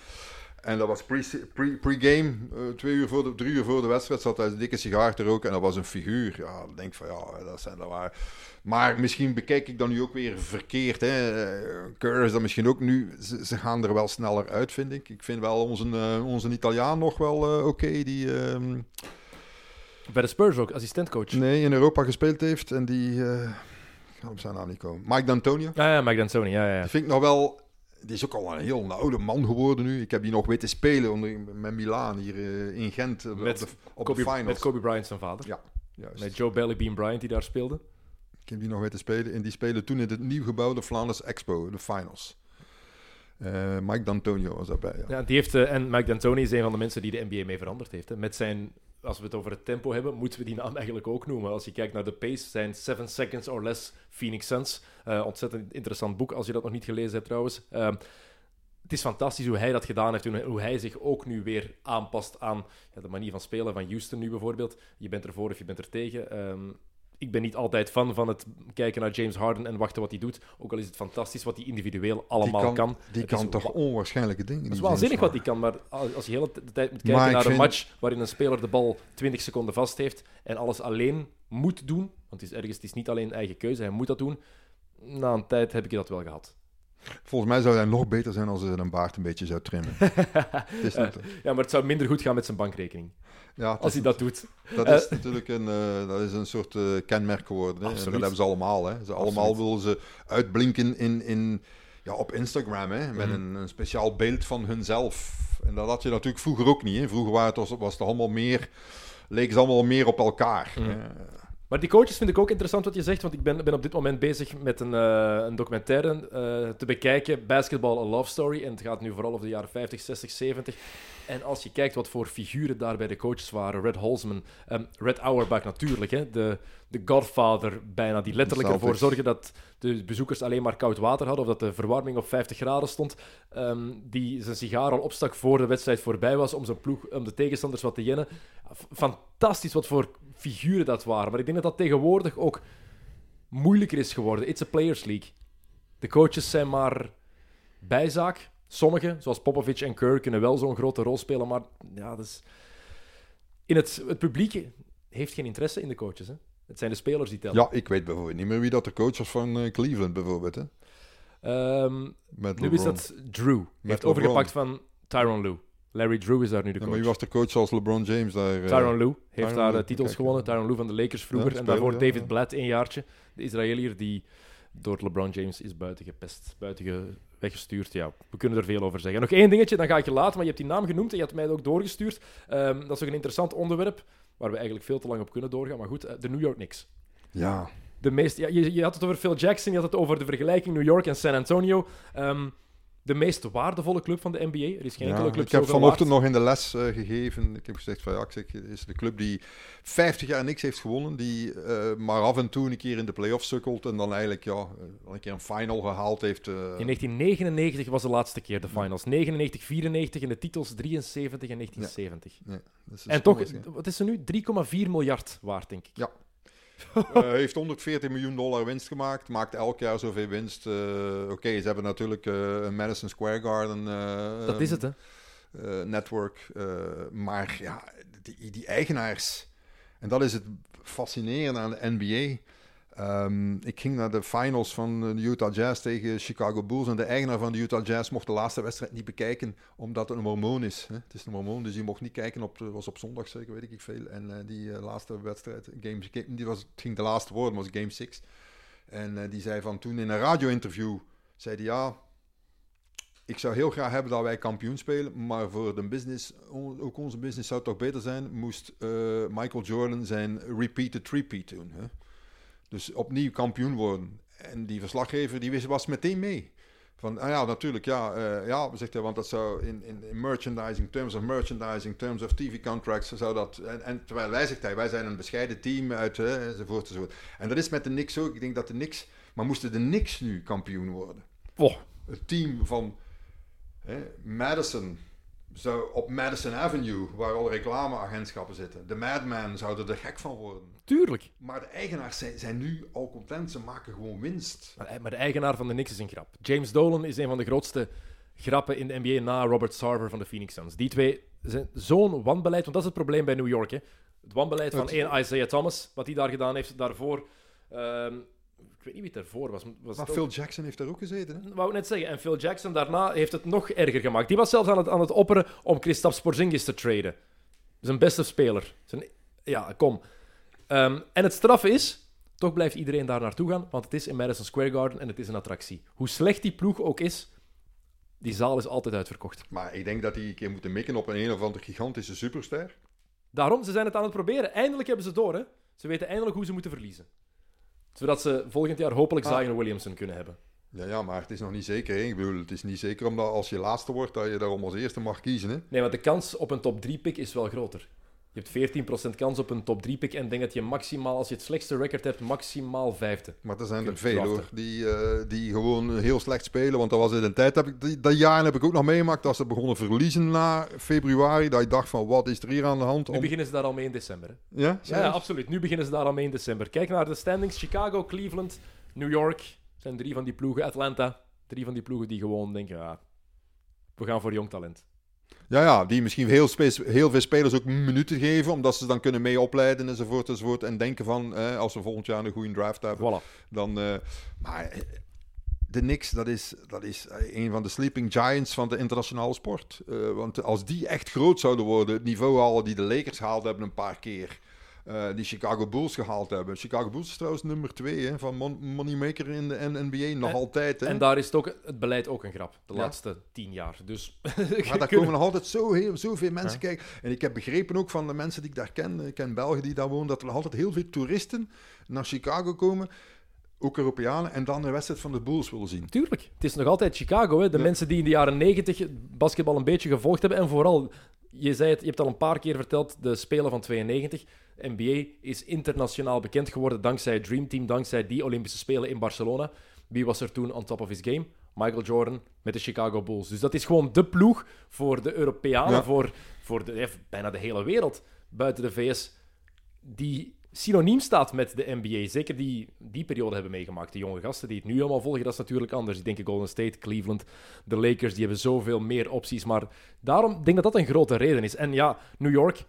En dat was pre- pre- pre-game, eh, twee uur voor de, drie uur voor de wedstrijd, zat hij een dikke sigaar te roken en dat was een figuur. Ja, ik denk van ja, dat zijn dat waar. Maar misschien bekijk ik dan nu ook weer verkeerd. Hè. Kerr is dan misschien ook nu, ze, ze gaan er wel sneller uit, vind ik. Ik vind wel onze, eh, onze Italiaan nog wel eh, oké, die ehm, bij de Spurs ook, assistentcoach. nee, in Europa gespeeld heeft en die, eh ik ga op zijn naam niet komen. Mike D'Antonio. Ja, ja, Mike D'Antoni, ja, ja. Die vind ik nog wel. Die is ook al een heel oude man geworden nu. Ik heb die nog weten spelen onder, met Milaan hier in Gent op, Met de, op Kobe, de finals. met Kobe Bryant zijn vader. Ja, juist. Met Joe Belly Bean Bryant die daar speelde. Ik heb die nog weten spelen. En die spelen toen in het nieuw gebouwde Flanders Expo, de finals. Eh, Mike D'Antonio was daarbij. Ja. Die heeft, eh, en Mike D'Antoni is een van de mensen die de NBA mee veranderd heeft. Hè. Met zijn, als we het over het tempo hebben, moeten we die naam eigenlijk ook noemen. Als je kijkt naar de pace, zijn 7 seconds or less Phoenix Suns. Eh, ontzettend interessant boek, als je dat nog niet gelezen hebt trouwens. Ehm, het is fantastisch hoe hij dat gedaan heeft en hoe hij zich ook nu weer aanpast aan de manier van spelen van Houston nu bijvoorbeeld. Je bent ervoor of je bent er tegen. Ik ben niet altijd fan van het kijken naar James Harden en wachten wat hij doet. Ook al is het fantastisch wat hij individueel allemaal die kan. Die Het kan toch wa- onwaarschijnlijke dingen. Het is waanzinnig wat hij kan, maar als je de hele de tijd moet kijken naar een vind- match waarin een speler de bal 20 seconden vast heeft en alles alleen moet doen, want het is ergens het is niet alleen eigen keuze, hij moet dat doen. Na een tijd heb ik dat wel gehad. Volgens mij zou hij nog beter zijn als hij een baard een beetje zou trimmen. Het is niet- Ja, maar het zou minder goed gaan met zijn bankrekening ja, als hij dat doet. Dat is natuurlijk een, eh, dat is een soort eh, kenmerk geworden. Hè? En dat hebben ze allemaal. Hè? Ze allemaal willen ze uitblinken in, in, ja, op Instagram. Hè? Met Mhm. een, een speciaal beeld van hunzelf. En dat had je natuurlijk vroeger ook niet. Hè? Vroeger waren het, was, was het allemaal meer, leken ze allemaal meer op elkaar. Hè. Maar die coaches vind ik ook interessant wat je zegt, want ik ben, ben op dit moment bezig met een, eh, een documentaire eh, te bekijken, Basketball A Love Story. En het gaat nu vooral over de jaren 50, 60, 70. En als je kijkt wat voor figuren daar bij de coaches waren, Red Holzman, ehm, Red Auerbach natuurlijk, hè, de, de godfather bijna, die letterlijk ervoor zorgde dat de bezoekers alleen maar koud water hadden, of dat de verwarming op 50 graden stond, ehm, die zijn sigaar al opstak voor de wedstrijd voorbij was, om zijn ploeg, om de tegenstanders wat te jennen. Fantastisch wat voor figuren dat waren. Maar ik denk dat dat tegenwoordig ook moeilijker is geworden. It's a players league. De coaches zijn maar bijzaak. Sommigen, zoals Popovic en Kerr, kunnen wel zo'n grote rol spelen, maar ja, dat is... In het, het publiek heeft geen interesse in de coaches. Hè? Het zijn de spelers die tellen. Ja, ik weet bijvoorbeeld niet meer wie dat de coach was van eh, Cleveland bijvoorbeeld. Hè? Ehm, Met nu is dat Drew. Die heeft LeBron. overgepakt van Tyron Lue. Larry Drew is daar nu de Ja, coach. maar wie was de coach als LeBron James daar? eh, Tyron Lue heeft daar eh, titels kijk. gewonnen. Tyron Lue van de Lakers vroeger. Ja, en daarvoor ja, David. Blatt een jaartje. De Israëliër die door LeBron James is buiten gepest, buiten weggestuurd. Ja, we kunnen er veel over zeggen. Nog één dingetje, dan ga ik je laten, maar je hebt die naam genoemd en je hebt mij ook doorgestuurd. Ehm, dat is ook een interessant onderwerp, waar we eigenlijk veel te lang op kunnen doorgaan. Maar goed, eh, de New York Knicks. Ja, De meest, ja, je, je had het over Phil Jackson, je had het over de vergelijking New York en San Antonio. Ehm, de meest waardevolle club van de NBA. Er is geen Ja, enkele club ik heb vanochtend waard. nog in de les eh, gegeven. Ik heb gezegd van ja, ik zeg, het is de club die 50 jaar niks heeft gewonnen. Die eh, maar af en toe een keer in de playoffs sukkelt. En dan eigenlijk ja, een keer een final gehaald heeft. eh. In 1999 was de laatste keer de finals. 99, 94 en de titels 73 en 1970. Nee, dat is En toch, wat is er nu? 3,4 miljard waard, denk ik. Ja. Eh, heeft 140 miljoen dollar winst gemaakt. Maakt elk jaar zoveel winst. Eh, Oké, ze hebben natuurlijk eh, een Madison Square Garden Dat is het, hè? network. maar ja, die, die eigenaars. En dat is het fascinerende aan de NBA. Ehm, ik ging naar de finals van de Utah Jazz tegen Chicago Bulls. En de eigenaar van de Utah Jazz mocht de laatste wedstrijd niet bekijken, omdat het een hormoon is. Hè? Het is een hormoon, dus die mocht niet kijken op, was op zondag zeker, weet ik veel. En uh, die uh, laatste wedstrijd, game, die was, ging de laatste woord, was game 6. En uh, die zei van toen in een radio-interview, zei hij ja, ik zou heel graag hebben dat wij kampioen spelen, maar voor de business, ook onze business zou het toch beter zijn, moest Michael Jordan zijn repeated repeat doen. Hè? Dus opnieuw kampioen worden. En die verslaggever die wist, was meteen mee. Van, ah ja, natuurlijk, ja, uh, ja, zegt hij, want dat zou in, in, in, merchandising, terms of merchandising, terms of TV contracts, zou dat, en, en terwijl wij, zegt hij, wij zijn een bescheiden team uit, uh, enzovoort, enzovoort. En dat is met de Knicks ook, ik denk dat de Knicks, maar moesten de Knicks nu kampioen worden? Oh. Het team van hè, Madison, zou op Madison Avenue, waar al reclameagentschappen zitten, de Madman zouden er gek van worden. Tuurlijk. Maar de eigenaars zijn, zijn nu al content, ze maken gewoon winst. Maar, maar, de eigenaar van de Knicks is een grap. James Dolan is een van de grootste grappen in de NBA na Robert Sarver van de Phoenix Suns. Die twee zijn zo'n wanbeleid, want dat is het probleem bij New York. Hè. Het wanbeleid van één Isaiah Thomas, wat hij daar gedaan heeft daarvoor. Um, ik weet niet wie het ervoor was. was maar Phil ook... Jackson heeft daar ook gezeten. Hè? Wou ik net zeggen. En Phil Jackson daarna heeft het nog erger gemaakt. Die was zelfs aan het, aan het opperen om Kristaps Porzingis te traden. Zijn beste speler. Zijn... Ja, kom. Um, en het straffe is, toch blijft iedereen daar naartoe gaan, want het is in Madison Square Garden en het is een attractie. Hoe slecht die ploeg ook is, die zaal is altijd uitverkocht. Maar ik denk dat die een keer moeten mikken op een een of andere gigantische superster. Daarom, ze zijn het aan het proberen. Eindelijk hebben ze door, hè. Ze weten eindelijk hoe ze moeten verliezen. Zodat ze volgend jaar hopelijk ah. Zion Williamson kunnen hebben. Ja, ja, maar het is nog niet zeker. Hè? Ik bedoel, het is niet zeker omdat als je laatste wordt, dat je daarom als eerste mag kiezen. Hè? Nee, want de kans op een top 3 pick is wel groter. Je hebt 14% kans op een top 3 pick en denk dat je maximaal, als je het slechtste record hebt, maximaal vijfde. Maar er zijn er veel hoor, die, uh, die gewoon heel slecht spelen. Want dat was in een tijd, heb ik, die, dat jaar heb ik ook nog meegemaakt, dat ze begonnen verliezen na februari. Dat je dacht van, wat is er hier aan de hand? Nu beginnen ze daar al mee in december. Hè? Ja? ja? Ja, absoluut. Nu beginnen ze daar al mee in december. Kijk naar de standings. Chicago, Cleveland, New York. zijn drie van die ploegen. Atlanta. Drie van die ploegen die gewoon denken, ja, we gaan voor jong talent. Ja, ja, die misschien heel, heel veel spelers ook minuten geven, omdat ze dan kunnen mee opleiden enzovoort enzovoort. En denken van, eh, als we volgend jaar een goede draft hebben, voilà. dan... Uh, maar eh, de Knicks, dat is, dat is eh, een van de sleeping giants van de internationale sport. Uh, want als die echt groot zouden worden, het niveau halen die de Lakers haalden hebben een paar keer... Uh, die Chicago Bulls gehaald hebben. Chicago Bulls is trouwens nummer twee hè, van Moneymaker in de NBA, nog altijd. Hè. En daar is het, ook, het beleid ook een grap, de laatste tien jaar. Dus, maar daar komen nog altijd zo heel, zoveel mensen kijken. En ik heb begrepen ook van de mensen die ik daar ken, ik ken Belgen die daar wonen, dat er nog altijd heel veel toeristen naar Chicago komen ook Europeanen, en dan de wedstrijd van de Bulls willen zien. Tuurlijk. Het is nog altijd Chicago. Hè. De mensen die in de jaren negentig basketbal een beetje gevolgd hebben, en vooral, je, zei het, je hebt al een paar keer verteld, de Spelen van 92. NBA is internationaal bekend geworden dankzij Dream Team, dankzij die Olympische Spelen in Barcelona. Wie was er toen on top of his game? Michael Jordan met de Chicago Bulls. Dus dat is gewoon de ploeg voor de Europeanen, voor, voor de, bijna de hele wereld buiten de VS, die synoniem staat met de NBA. Zeker die die periode hebben meegemaakt. De jonge gasten die het nu allemaal volgen, dat is natuurlijk anders. Ik denk Golden State, Cleveland, de Lakers, die hebben zoveel meer opties. Maar daarom denk ik dat dat een grote reden is. En ja, New York,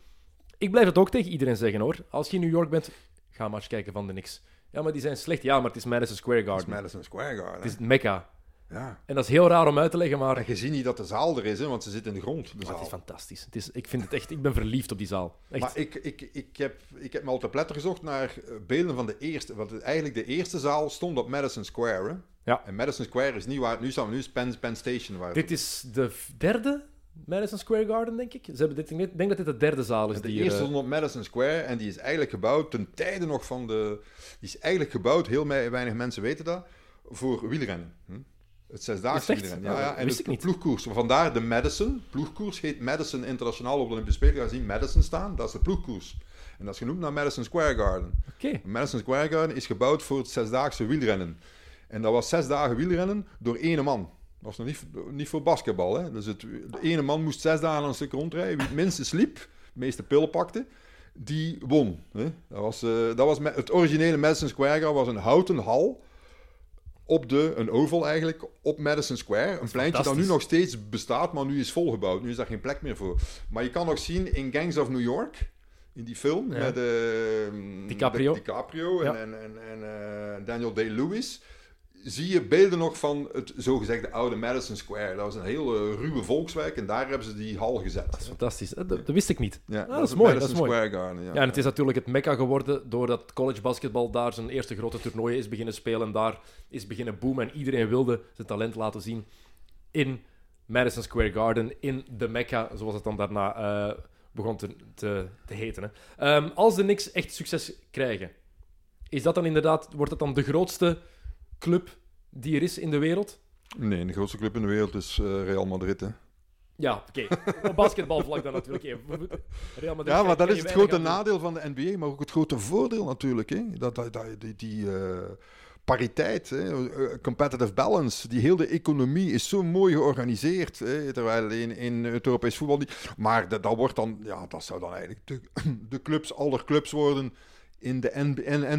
ik blijf het ook tegen iedereen zeggen hoor. Als je in New York bent, ga maar eens kijken van de Knicks. Ja, maar die zijn slecht. Ja, maar het is Madison Square Garden. Het is Madison Square Garden. Het is Mecca. Ja. En dat is heel raar om uit te leggen, maar... En je ziet niet dat de zaal er is, hè, want ze zit in de grond. De zaal. Het is fantastisch. Het is, ik vind het echt... Ik ben verliefd op die zaal. Echt. Maar ik, ik, ik, heb, ik heb me al te pletter gezocht naar eh, beelden van de eerste... Want eigenlijk de eerste zaal stond op Madison Square, hè? Ja. En Madison Square is niet waar het nu staat. Nu is Penn, Penn Station waar Dit is de derde Madison Square Garden, denk ik. Ze hebben dit, ik denk dat dit de derde zaal is. De die eerste stond op Madison Square en die is eigenlijk gebouwd ten tijde nog van de... Die is eigenlijk gebouwd, heel weinig mensen weten dat, voor wielrennen. Hm? Het zesdaagse wielrennen. Ja, ja, en wist het ik niet. ploegkoers. Vandaar de Madison. Ploegkoers heet Madison Internationaal op de Olympische Spelen. Gaan zien Madison staan, dat is de ploegkoers. En dat is genoemd naar Madison Square Garden. Okay. Madison Square Garden is gebouwd voor het zesdaagse wielrennen. En dat was zes dagen wielrennen door één man. Dat was nog niet, niet voor basketbal. Hè? Dus het, de ene man moest zes dagen een stuk rondrijden. Wie het minste sliep, de meeste pillen pakte, die won. Hè? Dat was, uh, dat was het originele Madison Square Garden was een houten hal op de, een oval eigenlijk, op Madison Square. Een pleintje dat nu nog steeds bestaat, maar nu is volgebouwd. Nu is daar geen plek meer voor. Maar je kan nog zien in Gangs of New York, in die film Ja. met eh, DiCaprio. Di- DiCaprio en, Ja. en, en, en eh, Daniel Day-Lewis. Zie je beelden nog van het zogezegde oude Madison Square. Dat was een heel eh, ruwe volkswijk en daar hebben ze die hal gezet. Dat is fantastisch. Dat, dat wist ik niet. Ja, Ah, dat is mooi, Madison dat is mooi. Square Garden, ja. Ja, en het is natuurlijk het mekka geworden doordat college basketbal daar zijn eerste grote toernooien is beginnen spelen. En daar is beginnen boomen. En iedereen wilde zijn talent laten zien in Madison Square Garden, in de mekka, zoals het dan daarna eh, begon te, te, te heten. Hè. Ehm, als de Knicks echt succes krijgen, is dat dan inderdaad, wordt het dan de grootste club die er is in de wereld? Nee, de grootste club in de wereld is eh, Real Madrid. Hè. Ja, oké. Op basketbalvlak dan natuurlijk. Real Madrid Ja, maar dat is het grote nadeel van de NBA, maar ook het grote voordeel natuurlijk. Hè? Dat, dat, dat, die die eh, pariteit, hè? eh, competitive balance, die hele economie is zo mooi georganiseerd. Hè? Terwijl in, in het Europees voetbal niet. Maar dat, dat wordt dan, ja, dat zou dan eigenlijk de, de clubs, aller clubs worden in de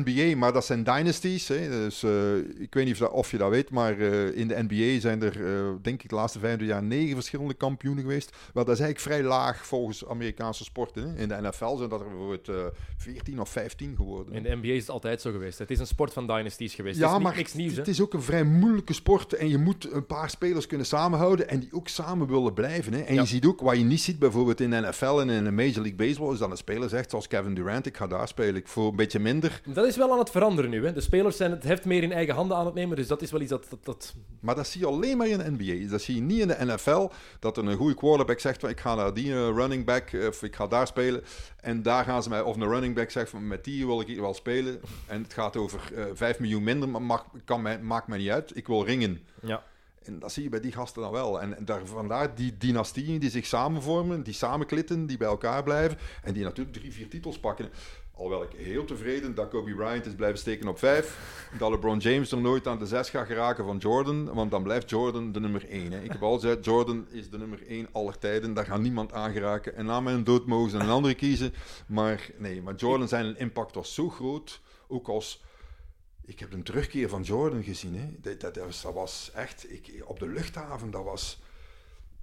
NBA. Maar dat zijn dynasties. Hè? Dus, eh, ik weet niet of, je dat weet, maar eh, in de NBA zijn er, eh, denk ik, de laatste 25 jaar negen verschillende kampioenen geweest. Wel, dat is eigenlijk vrij laag volgens Amerikaanse sporten. Hè? In de NFL zijn dat er bijvoorbeeld eh 14 of 15 geworden. In de NBA is het altijd zo geweest. Het is een sport van dynasties geweest. Ja, het is niet maar niks nieuws. het hè. is ook een vrij moeilijke sport en je moet een paar spelers kunnen samenhouden en die ook samen willen blijven. Hè. En Ja. je ziet ook, wat je niet ziet bijvoorbeeld in de NFL en in de Major League Baseball, is dat een speler zegt, zoals Kevin Durant, ik ga daar spelen, ik voor een beetje minder. Dat is wel aan het veranderen nu. Hè. De spelers zijn het heft meer in eigen handen aan het nemen. Dus dat is wel iets dat. dat, dat... Maar dat zie je alleen maar in de NBA. Dat zie je niet in de NFL, dat een goede quarterback zegt van ik ga naar die eh, running back of ik ga daar spelen. En daar gaan ze mij, of een running back zegt van met die wil ik wel spelen. En het gaat over eh 5 miljoen minder, maar mag, kan mij, maakt mij niet uit. Ik wil ringen. Ja. En dat zie je bij die gasten dan wel. En daar, vandaar die dynastieën die zich samenvormen, die samenklitten, die bij elkaar blijven. En die natuurlijk drie, vier titels pakken. Alhoewel ik heel tevreden dat Kobe Bryant is blijven steken op vijf. Dat LeBron James er nooit aan de zes gaat geraken van Jordan. Want dan blijft Jordan de nummer één. Hè. Ik heb al gezegd, Jordan is de nummer één aller tijden. Daar gaat niemand aan geraken. En na mijn dood mogen ze een andere kiezen. Maar nee, maar Jordan zijn impact was zo groot. Ook als... Ik heb een terugkeer van Jordan gezien. Hè. Dat, dat, dat, was, echt... Ik, op de luchthaven, dat was...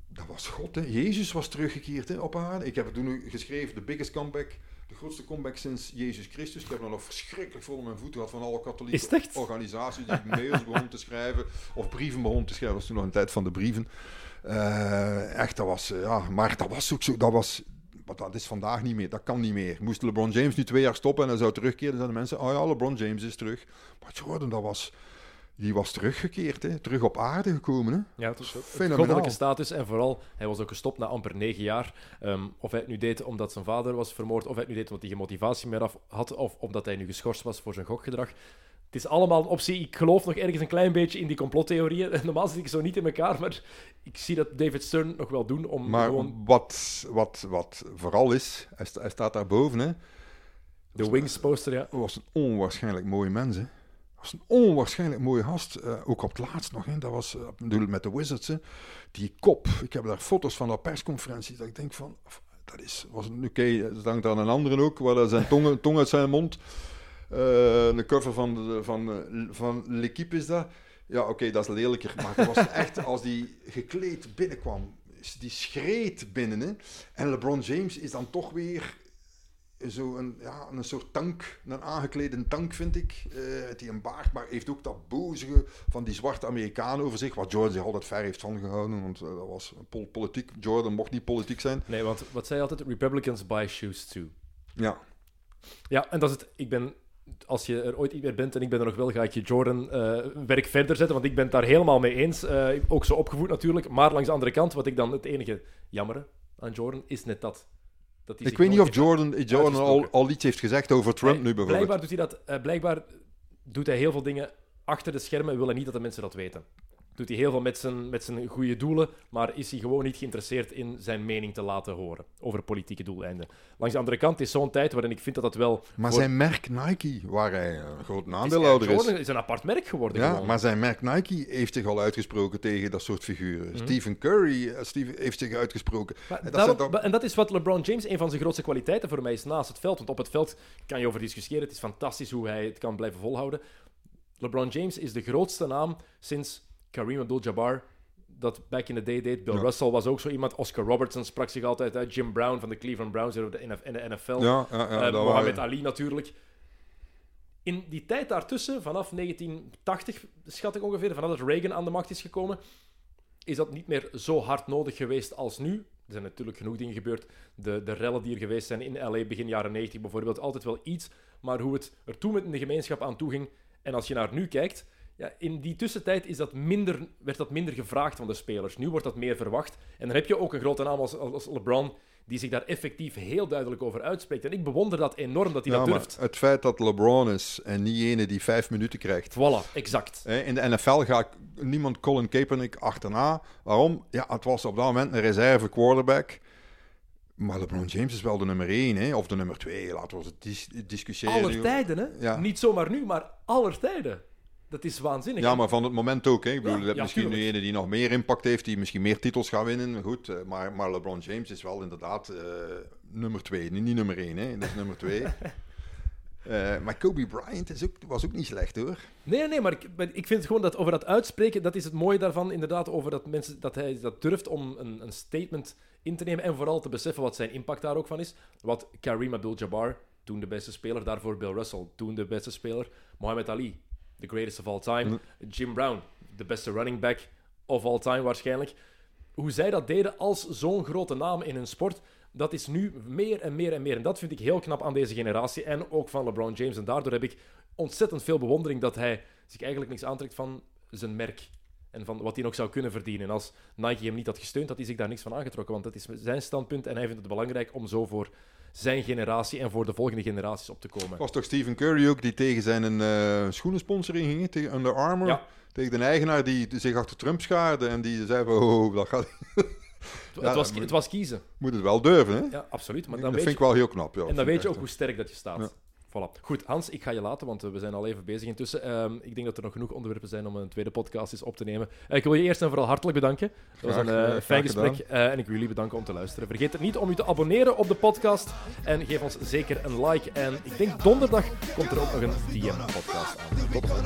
Dat was God, hè. Jezus was teruggekeerd hè, op aarde. Ik heb het toen geschreven, de biggest comeback... De grootste comeback sinds Jezus Christus. Ik heb er nog verschrikkelijk vol in mijn voeten gehad van alle katholieke organisaties die mails begon te schrijven. Of brieven begon te schrijven. Dat was toen nog een tijd van de brieven. Eh, echt, dat was... eh, ja, maar dat was ook zo... Dat was, maar dat is vandaag niet meer. Dat kan niet meer. Moest LeBron James nu twee jaar stoppen en dan zou terugkeren, dan zouden mensen... Oh ja, LeBron James is terug. Maar Jordan, dat was... Die was teruggekeerd, hè. Terug op aarde gekomen, hè. Ja, het is ook goddelijke status. En vooral, hij was ook gestopt na amper negen jaar. Ehm, of hij het nu deed omdat zijn vader was vermoord, of hij het nu deed omdat hij geen motivatie meer af had, of omdat hij nu geschorst was voor zijn gokgedrag. Het is allemaal een optie. Ik geloof nog ergens een klein beetje in die complottheorieën. Normaal zit ik zo niet in elkaar, maar ik zie dat David Stern nog wel doen om Maar gewoon wat, wat, wat vooral is, hij, sta- hij staat daar boven, hè. de Wings poster, ja. Was een onwaarschijnlijk mooie mens, hè. Dat was een onwaarschijnlijk mooie gast. Eh, ook op het laatst nog, hè. Dat was, bedoel, met de Wizards. Die kop. Ik heb daar foto's van de persconferentie, dat ik denk van... Dat is, was een, oké, dat hangt aan een andere ook, waar zijn tong, uit zijn mond... Uh, de cover van, van, uh, van L'Equipe is dat. Ja, oké, dat is lelijker. Maar het was echt, als die gekleed binnenkwam, die schreed binnen. En LeBron James is dan toch weer zo een, ja, een soort tank, een aangeklede tank, vind ik. Uh, die een baard, maar heeft ook dat bozige van die zwarte Amerikaan over zich, wat Jordan zich altijd ver heeft van gehouden, want uh, dat was pol politiek. Jordan mocht niet politiek zijn. Nee, want wat zei altijd? Republicans buy shoes too. Ja. Ja, en dat is het. Ik ben als je er ooit niet meer bent en ik ben er nog wel, ga ik je Jordan-werk uh, verder zetten. Want ik ben het daar helemaal mee eens. Ook zo opgevoed natuurlijk. Maar langs de andere kant, wat ik dan het enige jammere aan Jordan, is net dat. Dat ik weet niet of Jordan, Jordan al, al, iets heeft gezegd over Trump nu bijvoorbeeld. Blijkbaar doet hij dat. Uh, blijkbaar doet hij heel veel dingen achter de schermen en wil hij niet dat de mensen dat weten. Doet hij heel veel met zijn, met zijn goede doelen, maar is hij gewoon niet geïnteresseerd in zijn mening te laten horen over politieke doeleinden. Langs de andere kant is zo'n tijd waarin ik vind dat dat wel. Maar voor... zijn merk Nike, waar hij een groot aandeelhouder is. Jordan is een apart merk geworden. Ja, gewoon. maar zijn merk Nike heeft zich al uitgesproken tegen dat soort figuren. Mhm. Stephen Curry Steve, heeft zich uitgesproken. Maar dat dan- en dat is wat LeBron James een van zijn grootste kwaliteiten voor mij is naast het veld. Want op het veld kan je over discussiëren. Het is fantastisch hoe hij het kan blijven volhouden. LeBron James is de grootste naam sinds Kareem Abdul-Jabbar dat back in the day deed. Bill Ja. Russell was ook zo iemand. Oscar Robertson sprak zich altijd uit. Jim Brown van de Cleveland Browns in de NFL. Ja, ja, ja, Eh, waren- Ali natuurlijk. In die tijd daartussen, vanaf 1980 schat ik ongeveer, vanaf dat Reagan aan de macht is gekomen, is dat niet meer zo hard nodig geweest als nu. Er zijn natuurlijk genoeg dingen gebeurd. De, de rellen die er geweest zijn in LA begin jaren 90 bijvoorbeeld, altijd wel iets. Maar hoe het er toen met in de gemeenschap aan toe ging. En als je naar nu kijkt, ja, in die tussentijd is dat minder, werd dat minder gevraagd van de spelers. Nu wordt dat meer verwacht. En dan heb je ook een grote naam als, als LeBron, die zich daar effectief heel duidelijk over uitspreekt. En ik bewonder dat enorm dat hij Ja, dat durft. het feit dat LeBron is en niet ene die vijf minuten krijgt. Voilà, exact. In de NFL gaat niemand Colin Kaepernick achterna. Waarom? Ja, het was op dat moment een reserve quarterback. Maar LeBron James is wel de nummer 1, hè? of de nummer 2. Laten we het dis discussiëren. Aller tijden, hè? Ja. Niet zomaar nu, maar aller tijden. Dat is waanzinnig. Ja, maar van het moment ook. Hè? Ik bedoel, Ja, je hebt ja, misschien tuurlijk. nu ene die nog meer impact heeft, die misschien meer titels gaat winnen. Goed, eh, maar, maar LeBron James is wel inderdaad eh, nummer 2. Niet, niet nummer 1, hè? dat is nummer 2. Eh, maar Kobe Bryant is ook, was ook niet slecht hoor. Nee, nee, maar ik, ik vind gewoon dat over dat uitspreken, dat is het mooie daarvan, inderdaad, over dat, mensen, dat hij dat durft om een, een statement in te nemen en vooral te beseffen wat zijn impact daar ook van is. Wat Kareem Abdul-Jabbar, toen de beste speler, daarvoor Bill Russell, toen de beste speler, Muhammad Ali, the greatest of all time, Jim Brown, de beste running back of all time waarschijnlijk. Hoe zij dat deden als zo'n grote naam in hun sport, dat is nu meer en meer en meer. En dat vind ik heel knap aan deze generatie en ook van LeBron James. En daardoor heb ik ontzettend veel bewondering dat hij zich eigenlijk niks aantrekt van zijn merk. En van wat hij nog zou kunnen verdienen. En als Nike hem niet had gesteund, had hij zich daar niks van aangetrokken. Want dat is zijn standpunt en hij vindt het belangrijk om zo voor zijn generatie en voor de volgende generaties op te komen. Het was toch Stephen Curry ook die tegen zijn eh schoenensponsoring ging, tegen Under Armour? Ja. Tegen de eigenaar die zich achter Trump schaarde en die zei van, oh, dat gaat... Het, Ja, was, moet- het was kiezen. moet het wel durven, hè? Ja, absoluut. Maar dat dan vind weet ik je, wel heel knap, ja. en Dat dan vind weet je ik ook echt, hoe sterk dat je staat. Voilà. Goed, Hans, ik ga je laten, want eh, we zijn al even bezig intussen. Ehm, ik denk dat er nog genoeg onderwerpen zijn om een tweede podcast eens op te nemen. Eh, ik wil je eerst en vooral hartelijk bedanken. Dat was een eh, eh, fijn gesprek. eh, en ik wil jullie bedanken om te luisteren. Vergeet het niet om u te abonneren op de podcast. En geef ons zeker een like. En ik denk donderdag komt er ook nog een DM-podcast aan. Tot